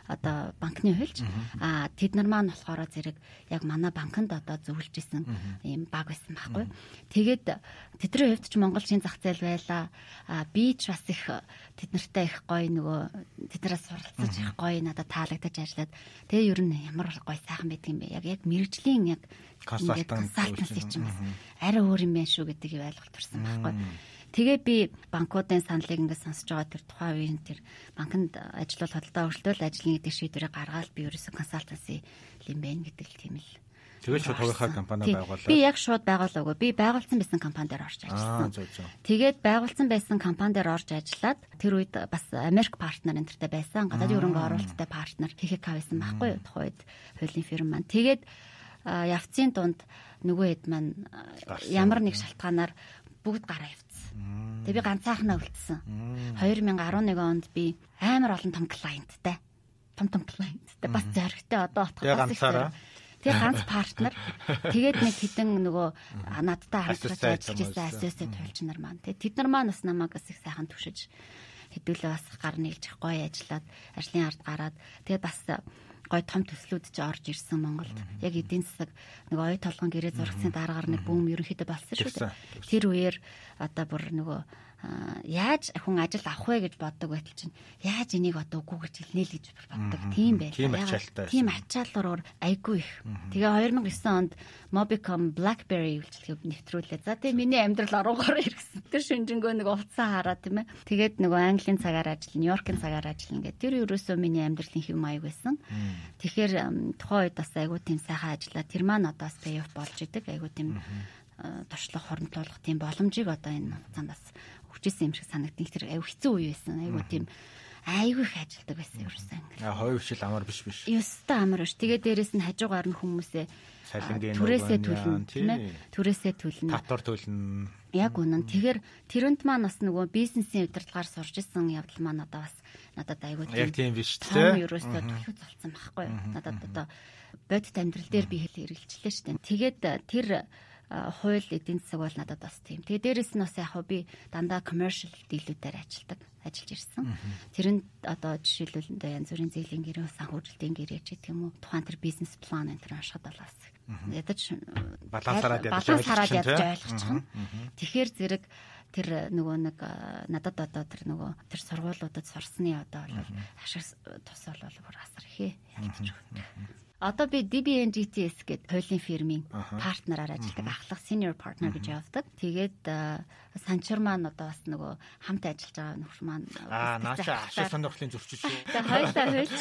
одоо банкны хуульч аа тэд нар маань болохоор зэрэг яг манай банкнд одоо зөвлөж исэн ийм баг байсан байхгүй. Тэгээд тэдний хувьд ч Монголчийн зах зээл байла. Аа би ч бас их тэд нартай их гой нөгөө тэднээс суралцаж их гой надад таалагдаж ажиллаад тэгээ ер нь ямар гой сайхан байдаг юм бэ? Яг яг мэрэгжлийн яг консалтант бас арай өөр юм байна шүү гэдэг ойлголт төрсэн байхгүй. Тэгээ би банкуудын саналыг ингээд сонсож байгаа тэр тухайн үеийн тэр банкнд ажиллавал хөдөлთა өршлөл ажлын гэдэг шийдвэрийг гаргаад би ерөөсө консалтанси юм байна гэдэг л тийм л Тэгээд шууд хувийнхаа компани байгууллаа. Би яг шууд байгуулаагүй. Би байгуулсан байсан компани дээр орж ажилласан. Тэгээд байгуулсан байсан компани дээр орж ажиллаад тэр үед бас Америк партнер энтертэй байсан. Гадаадын хөрөнгө оруулалттай партнер ХХК байсан байхгүй юу? Тухайн үед хуулийн фирм маань. Тэгээд явцын дунд нөгөө хэд маань ямар нэг шалтгаанаар бүгд гараа явцсан. Тэгээ би ганцаахнаа үлдсэн. 2011 онд би амар олон том клиенттай. Том том клиенттай бас зоригтой. Одоо отгох бас Тэгээ ганц партнер. Тэгээд нэг хідэн нөгөө надтай хамтраж ажиллаж байсан ассоциат төлч нар маань. Тэгээ тэд нар маань бас намайг бас их сайхан түшиж хэдүүлээ бас гар нийлж гоё ажиллаад ажлын ард гараад тэгээд бас гой том төслүүд ч орж ирсэн Монголд. Яг эдийн засаг нэг оюу толгон гэрээ зургацын дараагаар нэг бүүм ерөнхийдөө болсон шүү дээ. Тэр үеэр одоо бүр нөгөө яаж хүн ажил авах вэ гэж боддог байтал чинь яаж энийг одоо үгүй гэж хэлнэ л гэж боддог. Тийм байлаа. Тийм ачаалтай. Тийм ачааллаар айгүй их. Тэгээ 2009 онд Mobicom BlackBerry үйлчлэгийг нэвтрүүлээ. За тэгээ миний амьдрал ороогоор ирсэн. Тэр шинжэнгөө нэг уцаа хараа тийм ээ. Тэгээд нөгөө Английн цагаар ажил, Нью-Йоркийн цагаар ажил ингээд тэр ерөөсөө миний амьдралын хэв маяг байсан. Тэгэхээр тухайн үед бас айгүй тийм сайхан ажиллаа. Тэр маань одоо payoff болж идэг. Айгүй тийм туршлага хоримтлуулах тийм боломжийг одоо энэ хугацаанд бас хүчээсэн юм шиг санагдсан. Тэр аюу хэцүү үе байсан. Аюу тийм айгүй их ажилдаг байсан ерөөсөн. А хоёр шил амар биш биш. Ёстой амар биш. Тэгээ дээрэс нь хажуугаар нь хүмүүсээ түрээсээ төлнө тийм ээ. Түрээсээ төлнө. Татвар төлнө. Яг үнэн. Тэгэхээр тэрэнд маань бас нөгөө бизнесийн удирдлагаар сурч исэн явдал маань одоо бас надад айгүй тийм. Яг тийм биш тийм. Ерөөсөө төлөв залцсан байхгүй. Надад одоо бодит амьдрал дээр би хэл хэрэгжилээ шүү дээ. Тэгээд тэр хууль эдийн засаг бол надад бас тийм. Тэгээ дээрэс нь бас яг би дандаа commercial дийлүүдээр ажилладаг ажиллаж ирсэн. Тэрэнд одоо жишээлбэл янз бүрийн зээлийн гэрээ санхүүжилтийн гэрээ ч гэх юм уу тухайн тэр бизнес план энэ төр уншихад бол бас ядаж балансараад ядаж ойлгочих. Тэгэхээр зэрэг тэр нөгөө нэг надад одоо тэр нөгөө тэр сургуулиудад сурсны одоо бол ашиг тус бол бүр асар ялгаж өгдөг. Одоо би DBNGTS гэдэг хуулийн фирмийн партнераар ажилладаг ахлах senior partner гэж явдаг. Тэгээд санчир маань одоо бас нөгөө хамт ажиллаж байгаа нөхөр маань аа нааша ашиг сонирхлын зөрчил шүү. Тэгээд хоёлаа хуйлж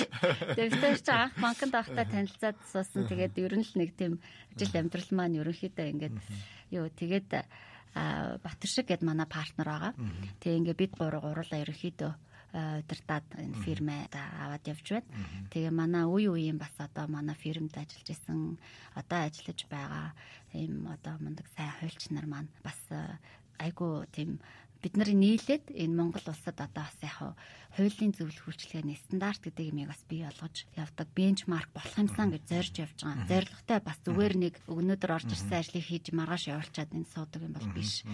дэвтэр чи анх банкнд авахтаа танилцаад суусан. Тэгээд ер нь л нэг тийм ажил амьдрал маань ерөнхийдөө ингээд юу тэгээд Батэршиг гэд манай партнер байгаа. Тэгээ ингээд бид гурав гурлаа ерөнхийдөө удирдаад энэ фирмээ аваад явж байна. Тэгээ манай үе үеийн бас одоо манай фирмд ажиллаж исэн одоо ажиллаж байгаа ийм одоо мундаг сайн хуульч нар маань бас айгу тийм бид нар нийлээд энэ Монгол улсад одоо бас яг хуулийн зөвлөх үйлчлэгээний стандарт гэдэг юмыг бас бий болгож явдаг. Бенчмарк болох юмсан гэж зорж явж байгаа. Зорилготой бас зүгээр нэг өнөөдөр орж ирсэн ажлыг хийж маргааш явуулчаад энэ суудаг юм бол биш.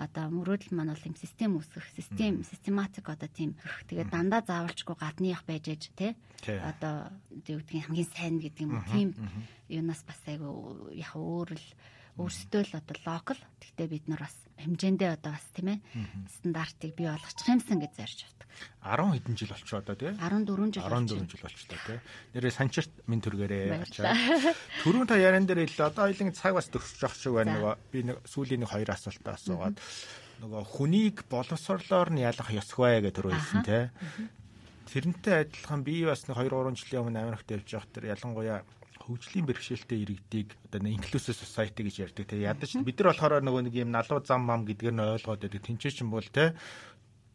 Одоо мөрөөдөл маань бол юм систем үүсгэх, систем, систематик одоо тийм. Тэгээд дандаа заавалчгүй гадных байж ээж те. Одоо юу гэдгийг хамгийн сайн гэдэг юм тийм юунаас бас айгу яг өөр л өөрсдөө л одоо локал. Гэхдээ бид нар бас хэмжээндээ одоо бас тийм ээ стандартыг бий болгочих юмсан гэж зарж авдаг. 10 хэдэн жил болчихоо одоо тийм 14 жил 14 жил болчихлоо тийм. Нэрээ санчирт минь төргээрээ ачаа. Төрүүн та яран дээр хэлээ одоо хоёлын цаг бас төгсөж явах шиг байна. Нөгөө би нэг сүүлийн нэг хоёр асуултаа асуугаад нөгөө хүнийг боловсрлоор нь ялах ёсгүй гэж түрүү хэлсэн тийм. Тэрнтэй адилхан би бас нэг 2 3 жилийн өмнө Америкт явж явах тэр ялангуяа хөгжлийн бэрхшээлтэй иргэдийг одоо inclusive society гэж ярьдаг. Тэгээ ядаж бид нар болохоор нөгөө нэг юм налуу зам мам гэдгээр нь ойлгоод байдаг. Тинчээч юм бол те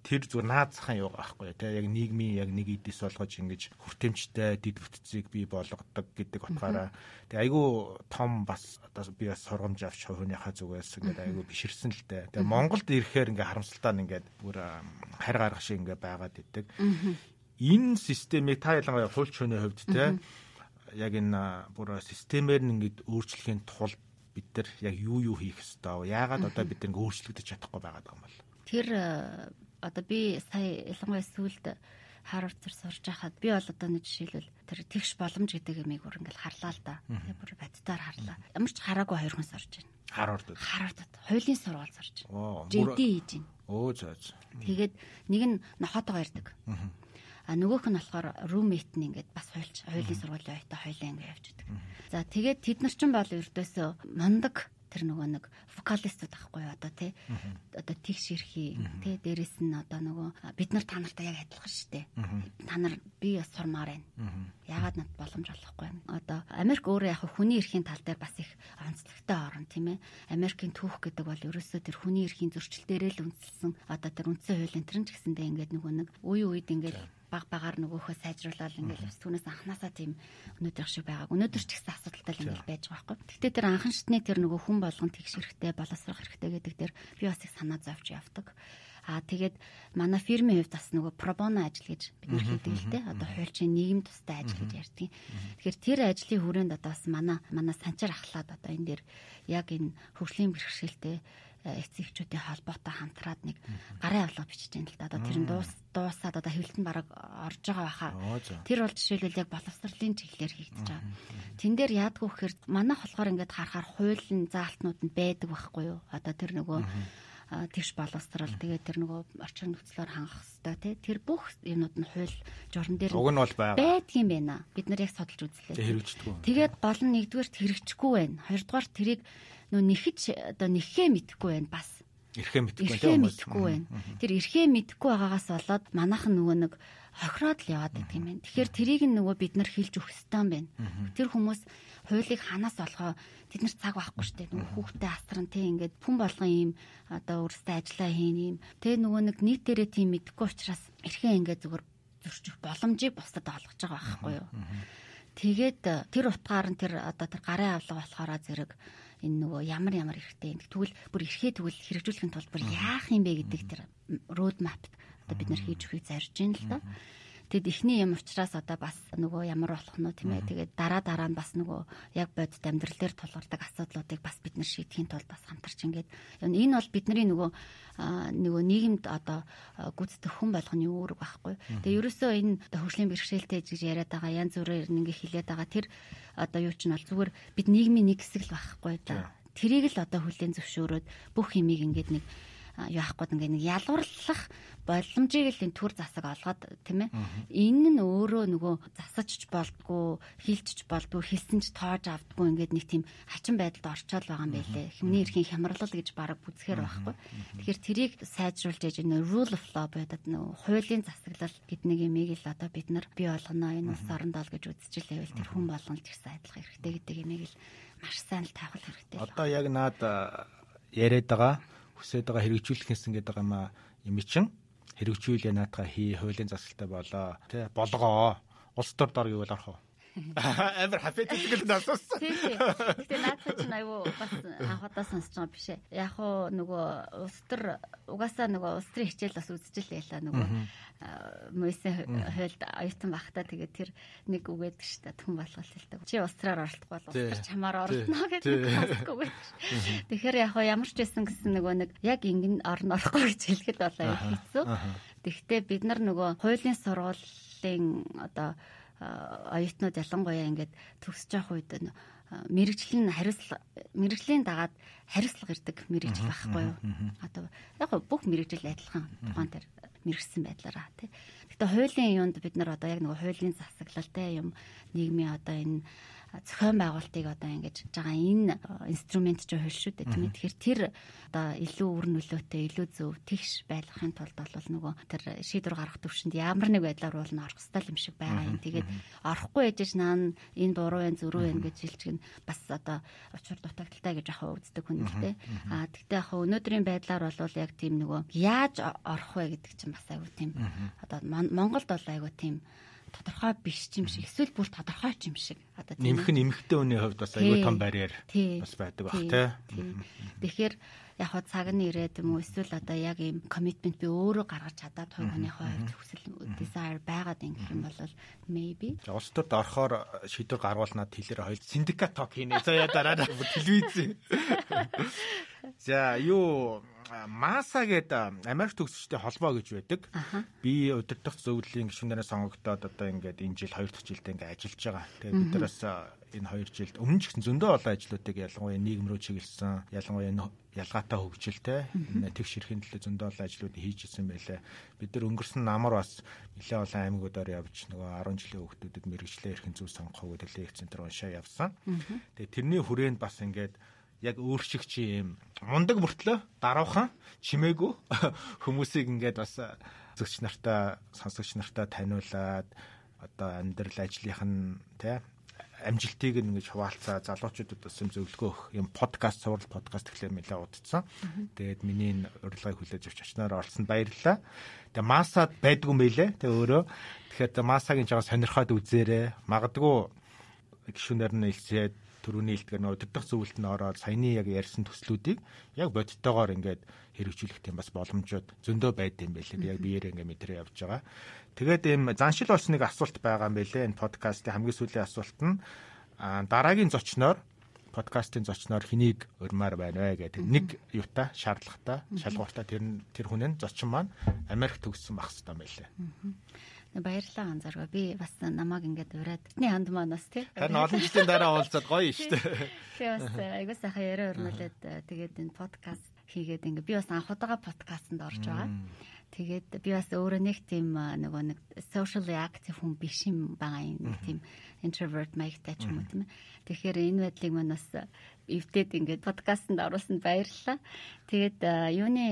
тэр зүгээр наазхан юу байхгүй те яг нийгмийн яг нэг эдис болгож ингэж хүртээмжтэй дид бүтцийг бий болгодог гэдэг утгаараа тэгээ айгүй том бас одоо би бас сургамж авч хувийнхаа зүгээс ингээд айгүй биширсэн л дээ. Тэгээ Монголд ирэхээр ингээ харамсалтай нь ингээд бүр харь гарах шиг ингээ байгаад идэг. Энэ системийг та ялангуяа хуульч хүний хувьд те яг энэ бүр системээр нь ингээд өөрчлөхийн тулд бид нар яг юу юу хийх ёстой вэ? Яагаад одоо бид ингэ өөрчлөгдөж чадахгүй байгаа юм бол? Тэр одоо би сая ялангуяа сүлд Харвард зэр сурж байхад би бол одоо нэг жишээлбэл тэр тэгш боломж гэдэг юмыг бүр ингээл харлаа л да. Тэгээ бүр баттаар харлаа. Ямар ч хараагүй хоёр хүн сурж байна. Харвард. Харвардд хуулийн сургууль сурж байна. JD хийж байна. Өө зөө. Тэгээд нэг нь нохотойгоо ирдэг. А нөгөөх нь болохоор roommate нь ингээд бас хуйлч хуулийн сургуулийн оюутан хойлоо ингээд явж идэг. За тэгээд тэд нар ч бол ердөөсөө мондөг тэр нөгөө нэг вокалистууд ахгүй одоо тий? Одоо тэгш ирхий тий? Дээрэс нь одоо нөгөө бид нар та нартай яг адилхан шүү дээ. Та нар би бас сурмаар байна. Ягаад над боломж олохгүй байна? Одоо Америк өөрөө яг хүний эрхийн тал дээр бас их онцлогтой орн тийм ээ. Америкийн түүх гэдэг бол ерөөсөө тэр хүний эрхийн зөрчил дээрээ л үндэслэн одоо тэр үндсэн хуулийн тэр нь ч гэсэндээ ингээд нөгөө нэг үе үед ингээд баг багаар нөгөөхөө сайжруулаад ингээл бас түүнээс анханасаа тийм өнөөдөр шиг байгааг өнөөдөр ч гэсэн асуудалтай ингээл байж байгаа байхгүй. Гэхдээ тэр анхан шатны тэр нөгөө хүн болгон тэгш хэрэгтэй боловсрох хэрэгтэй гэдэг тэр би бас их санаа зовж явдаг. Аа тэгээд манай фирмийн хувьд бас нөгөө пробоно ажил гэж бид нар хийдэг л дээ. Одоо хуульчийн нийгэм тустай ажил гэж ярьдаг. Тэгэхээр тэр ажлын хүрээнд одоо бас манай манай санчаар ахлаад одоо энэ дээр яг энэ хөгжлийн бэрхшээлтэй эцэгчүүдийн холбоотой хамтраад нэг гарын авлага бичиж байна л да. Одоо тэр нь дуус дуусаад одоо хэвлэлтэн бараг орж байгаа байхаа. Тэр бол жишээлбэл яг боловсролын чиглэлээр хийгдэж байгаа. Тэн дээр яадгүй гэхээр манайх болохоор ингээд харахаар хуулийн заалтнууд нь байдаг байхгүй юу? Одоо тэр нөгөө тэгш боловсрал тэгээд тэр нөгөө орчин нөхцлөөр хангах хэвээр тий тэр бүх юмнууд нь хууль журам дээр уг нь бол байдгийн байна. Бид нар яг судалж үзлээ. Хэрэгждэггүй. Тэгээд гол нь нэгдүгээр хэрэгжихгүй байна. Хоёрдугаар тэрийг нөө нэхэж одоо нэхээ мэдэхгүй байна бас. Эрхээ мэдэхгүй эрхээ мэдэхгүй байна. Тэр эрхээ мэдэхгүй байгаагаас болоод манайхан нөгөө нэг хохироод л яваад байдаг юм байна. Тэгэхээр тэрийг нөгөө бид нар хэлж өгөх ёстой юм байна. Тэр хүмүүс хуулийг ханаас олгоо тэд нар цаг байхгүй шүү дээ. Нөгөө хүүхдээ асран тий ингээд хүн болгон ийм одоо өөрсдөө ажиллаа хийн ийм. Тэ нөгөө нэг нийт дээрээ тийм мэдхгүй учраас эрхэн ингээд зүгээр зөрчих боломжийг бусдад олгож байгаа байхгүй юу. Тэгээд тэр утгаар нь тэр одоо тэр гарын авлага болохоор зэрэг энэ нөгөө ямар ямар эрхтэй юм. Тэгвэл бүр эрхээ тэгвэл хэрэгжүүлэхийн тулд бүр яах юм бэ гэдэг тэр road map одоо бид нар хийж өгөхийг зарж байна л да. Тэгэд эхний юм учраас одоо бас нөгөө ямар болох нь тийм ээ. Тэгээд дараа дараа нь бас нөгөө яг бодит амьдрал дээр тулгардаг асуудлуудыг бас бид нар шийдэхийн тулд бас хамтарч ингээд энэ бол бидний нөгөө нөгөө нийгэмд одоо гүйцэтгэх хүн болгоны үүрэг байхгүй. Тэгээ ерөөсөө энэ хөгжлийн бэрхшээлтэй гэж яриад байгаа янз бүрээр ингээ хэлээд байгаа тэр одоо юу ч нь бол зүгээр бид нийгмийн нэг хэсэг л байхгүй да. Тэрийг л одоо хүлээн зөвшөөрөөд бүх юмыг ингээд нэг яахгүй ингээ нэг ялварлах боломжийг л энэ төр засаг олгоод тийм ээ. Энэ нь өөрөө нөгөө засаж болдгоо, хилчж болдгоо, хилсэн ч тоож авдггүй ингээд нэг тийм хачин байдалд орчоол байгаа юм байлээ. Хэмнээ эрхийн хямралал гэж бараг бүзэхэр байхгүй. Тэгэхээр тэрийг сайжруулж яж энэ rule of law байдаг нөгөө хуулийн засаглал гэд нэг юмыг л одоо бид нар бий болгоно энэ улс оронд ол гэж үзчихлээвэл тэр хүн болгоно ч гэсэн адилхан хэрэгтэй гэдэг юмыг л маш сайн л таахал хэрэгтэй. Одоо яг наад яриад байгаа хүсээд байгаа хэрэгжүүлэх гэсэн гэдэг юм а юм чин хэрэгжүүлээ наатаа хий хуулийн засалтай болоо. Тий болгоо. Улс төр дор бол орох уу Амар хапетик л насуусан. Тийм тийм. Гэтэ наадах чинь аюу бас анхудаа сонсож байгаа биш ээ. Яг уу нөгөө улс төр угаасаа нөгөө улс төрийн хичээл бас үзчихэл байла нөгөө мөсөн хойлд оюутан багтаа тэгээд тэр нэг үгээд шүү дээ түн болгол хэлдэг. Чи улс төрөөр оролдохгүй бол улс төр чамаар оролдоно гэдэг хэлэхгүй. Тэгэхээр яг уу ямар ч байсан гэсэн нөгөө нэг яг ингэн орно орохгүй гэж хэлэхэд болоо хэцүү. Тэгвэл бид нар нөгөө хуулийн сургуулийн одоо оюутнууд ялангуяа ингээд төгсөж явах үед нь хариуцлага мэрэгжлийн дагаад хариуцлага ирдэг мэрэгжил байхгүй юу. Одоо яг бүх мэрэгжил адилхан тухайн дээр мэрэгсэн байдлаараа тий. Гэтэ хуулийн юунд бид нар одоо яг нэг хуулийн засаглалтай юм нийгмийн одоо энэ зохион байгуулалтыг одоо ингэж байгаа энэ э, инструмент ч хөл шүү дээ тийм ээ. Тэгэхээр тэр одоо илүү үр нөлөөтэй, илүү зөв тэгш байлгахын тулд бол нөгөө тэр шийдвэр гаргах төвшөнд ямар нэг байдлаар бол н орох ёстой юм шиг байгаа юм. Тэгээд орохгүй ээжж наан энэ буруу юм зөрүү юм гэж хэлчих нь бас одоо учир дутагдaltaй гэж ахаа үздэг хүн ихтэй. Аа тэгтээ яг өнөөдрийн байдлаар бол яг тийм нөгөө яаж орох вэ гэдэг чинь бас айгүй тийм одоо Монголд бол айгүй тийм тодорхой биш юм шиг эсвэл бүр тодорхой юм шиг. Одоо тийм нэмэх нь эмхтэй хүний хувьд бас аюу тум барьер бас байдаг бах тий. Тэгэхээр яг хаа цаг нь ирээд юм уу эсвэл одоо яг ийм commitment би өөрөө гаргаж чадаад хүний хувьд хүсэл desire байгаад ингэх юм бол maybe. Улс төрд орохоор шийдвэр гаргуулнаад хэлээр хоёул синдикат ток хийнэ. За яа дараа <laughs> телевиз. За юу Маса гэдэг Америк төгсөгчтэй холбоо гэж байдаг. Би удирдах зөвлөлийн гишүүнээрээ сонгогдоод одоо ингээд энэ жил 2 дахь жилдээ ингээд ажиллаж байгаа. Тэгээд бид нараас энэ 2 жилд өмнө ч гэсэн зөндөө олон ажлуудыг ялангуяа нийгэм рүү чиглэсэн, ялангуяа ялгаатай хөгжилтэй энэ тэгш хэрхэн төлөө зөндөө олон ажлуудыг хийж ирсэн байлээ. Бид нар өнгөрсөн намар бас нэлээ олон аймагуудаар явж нөгөө 10 жилийн хүүхдүүдэд мэрэгчлээ эрхэн зөв сонгох лекц центр уншаа явсан. Тэгээд тэрний хүрээнд бас ингээд яг өөр шиг чи юм мундаг мөртлөө даруухан чимээгүй <laughs> хүмүүсийг ингээд бас зөвч нартаа сонсогч нартаа таниулаад одоо амьдрал ажлынх нь тий амжилтыг ингэж хуваалцаа залуучуудад бас юм зөвлөгөө юм подкаст сурал подкаст гэхлээр нэлээ удацсан. Тэгээд миний урилгыг хүлээж авч очноор орсон баярлалаа. Тэгээд масад байдгүй мэлээ. Тэгээд өөрөө тэгэхээр масагийн жаа сонирхоод үзээрэй. Магадгүй гişүнээр нь илсээд төрөний илтгэр нөө өдөртөх зөвлөлт нь ороод саяны яг ярьсан төслүүдийг яг бодиттойгоор ингээд хэрэгжүүлэх тийм бас боломжууд зөндөө байд юм байлээ. Яг биеэр ингээд мэдрээ явж байгаа. Тэгээд ийм заншил болсон нэг асуулт байгаа юм байлээ. Энэ подкастын хамгийн сүүлийн асуулт нь дараагийн зочноор подкастын зочноор хэнийг урмаар байна вэ гэдэг нэг юута шаардлагатай шалгууртай тэр тэр хүн нь зочин маань Америк төгссөн хэрэгтэй юм байлээ. Баярлалаа анзаарга. Би бас намайг ингээд ураад бидний ханд манаас тий. Харин олон жилийн дараа уулзаад гоё <laughs> шүү дээ. Би бас айгуу сайхан яриа өрнүүлээд э, тэгээд энэ подкаст хийгээд ингээд би бас анх удаага подкастт орж байгаа. Тэгээд би бас өөрөө нэг тийм нөгөө нэг socially active хүн биш юм байгаа юм. Тийм introvert маягтай ч юм уу тийм ээ. Тэгэхээр энэ байдлыг маань бас эвдээд ингээд подкастт оруулсанд баярлалаа. Тэгээд юуны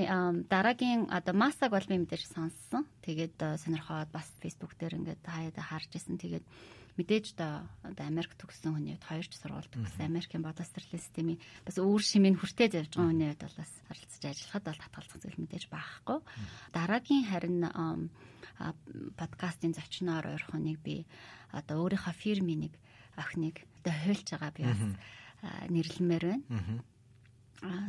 дараагийн одоо масаг бол би мэдээж сонссон. Тэгээд сонирхоод бас Facebook дээр ингээд хаяада харж исэн. Тэгээд мэдээж одоо одоо Америк төгссөн хүний хувьд хоёрч сургууль төгссөн Америкийн бодолстролын системийн бас өөр шимийн хүртээд явж байгаа хүний хувьд бол бас харилцаж ажиллахад бол татгалзах зүйл мэдээж байхгүй. Дараагийн харин подкастын зочноор ойрхоныг би одоо өөрийнхөө фирмийн нэг охиныг одоо хуйлж байгаа би бас нэрлэмээр байна.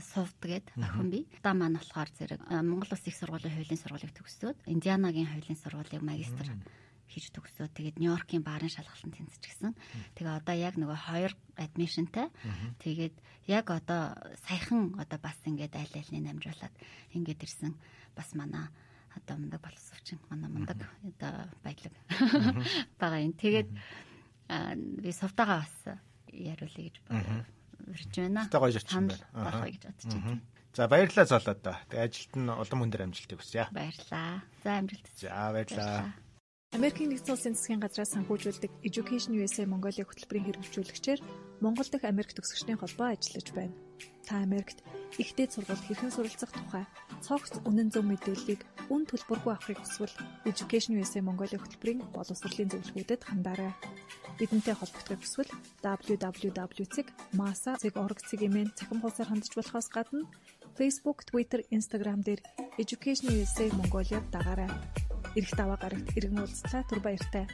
Сувд гээд охин би. Та маань болохоор зэрэг Монгол Улсын их сургуулийн хуулийн сургуулийг төгсөөд Индианагийн хуулийн сургуулийг магистр хийж төгсөө. Тэгээд Нью-Йоркийн баарын шалгалтанд тэнцчихсэн. Тэгээ одоо яг нөгөө хоёр адмишнтай. Тэгээд яг одоо саяхан одоо бас ингээд айл айлны намжуулаад ингээд ирсэн бас манай одоо мундаг боловсрчин манай мундаг одоо баялаг <laughs> байгаа юм. Тэгээд би совтагаа бас яриулъя гэж ирж байна. Байна. Аа гэж бодож байна. За баярлалаа золоод. Тэгээ ажилд нь улам хүн дээр амжилтыг хүсье. Баярлалаа. За амжилт. За баярлалаа. Америкийн нэгдсэн улсын засгийн газраас санхүүжүүлдэг Education USA Mongolia хөтөлбөрийн хэрэгжүүлэгчээр Монгол дахь Америк төгсөгчдийн холбоо ажиллаж байна. Та Америкт ихтэй сургуульд хэрхэн суралцах тухай цогц үнэн зөв мэдээллийг үн төлбөргүй авахыг хүсвэл Education USA Mongolia хөтөлбөрийн боловсролын зөвлөгөөдөд хандаарай. Бидэнтэй холбогдохыг хүсвэл www.masa.org-ийн цахим хуудасаар хандж болохоос гадна Facebook, Twitter, Instagram дээр Education USA Mongolia дагаарай. Ирэх даваа гарагт иргэн уулзлаа түр баяртай.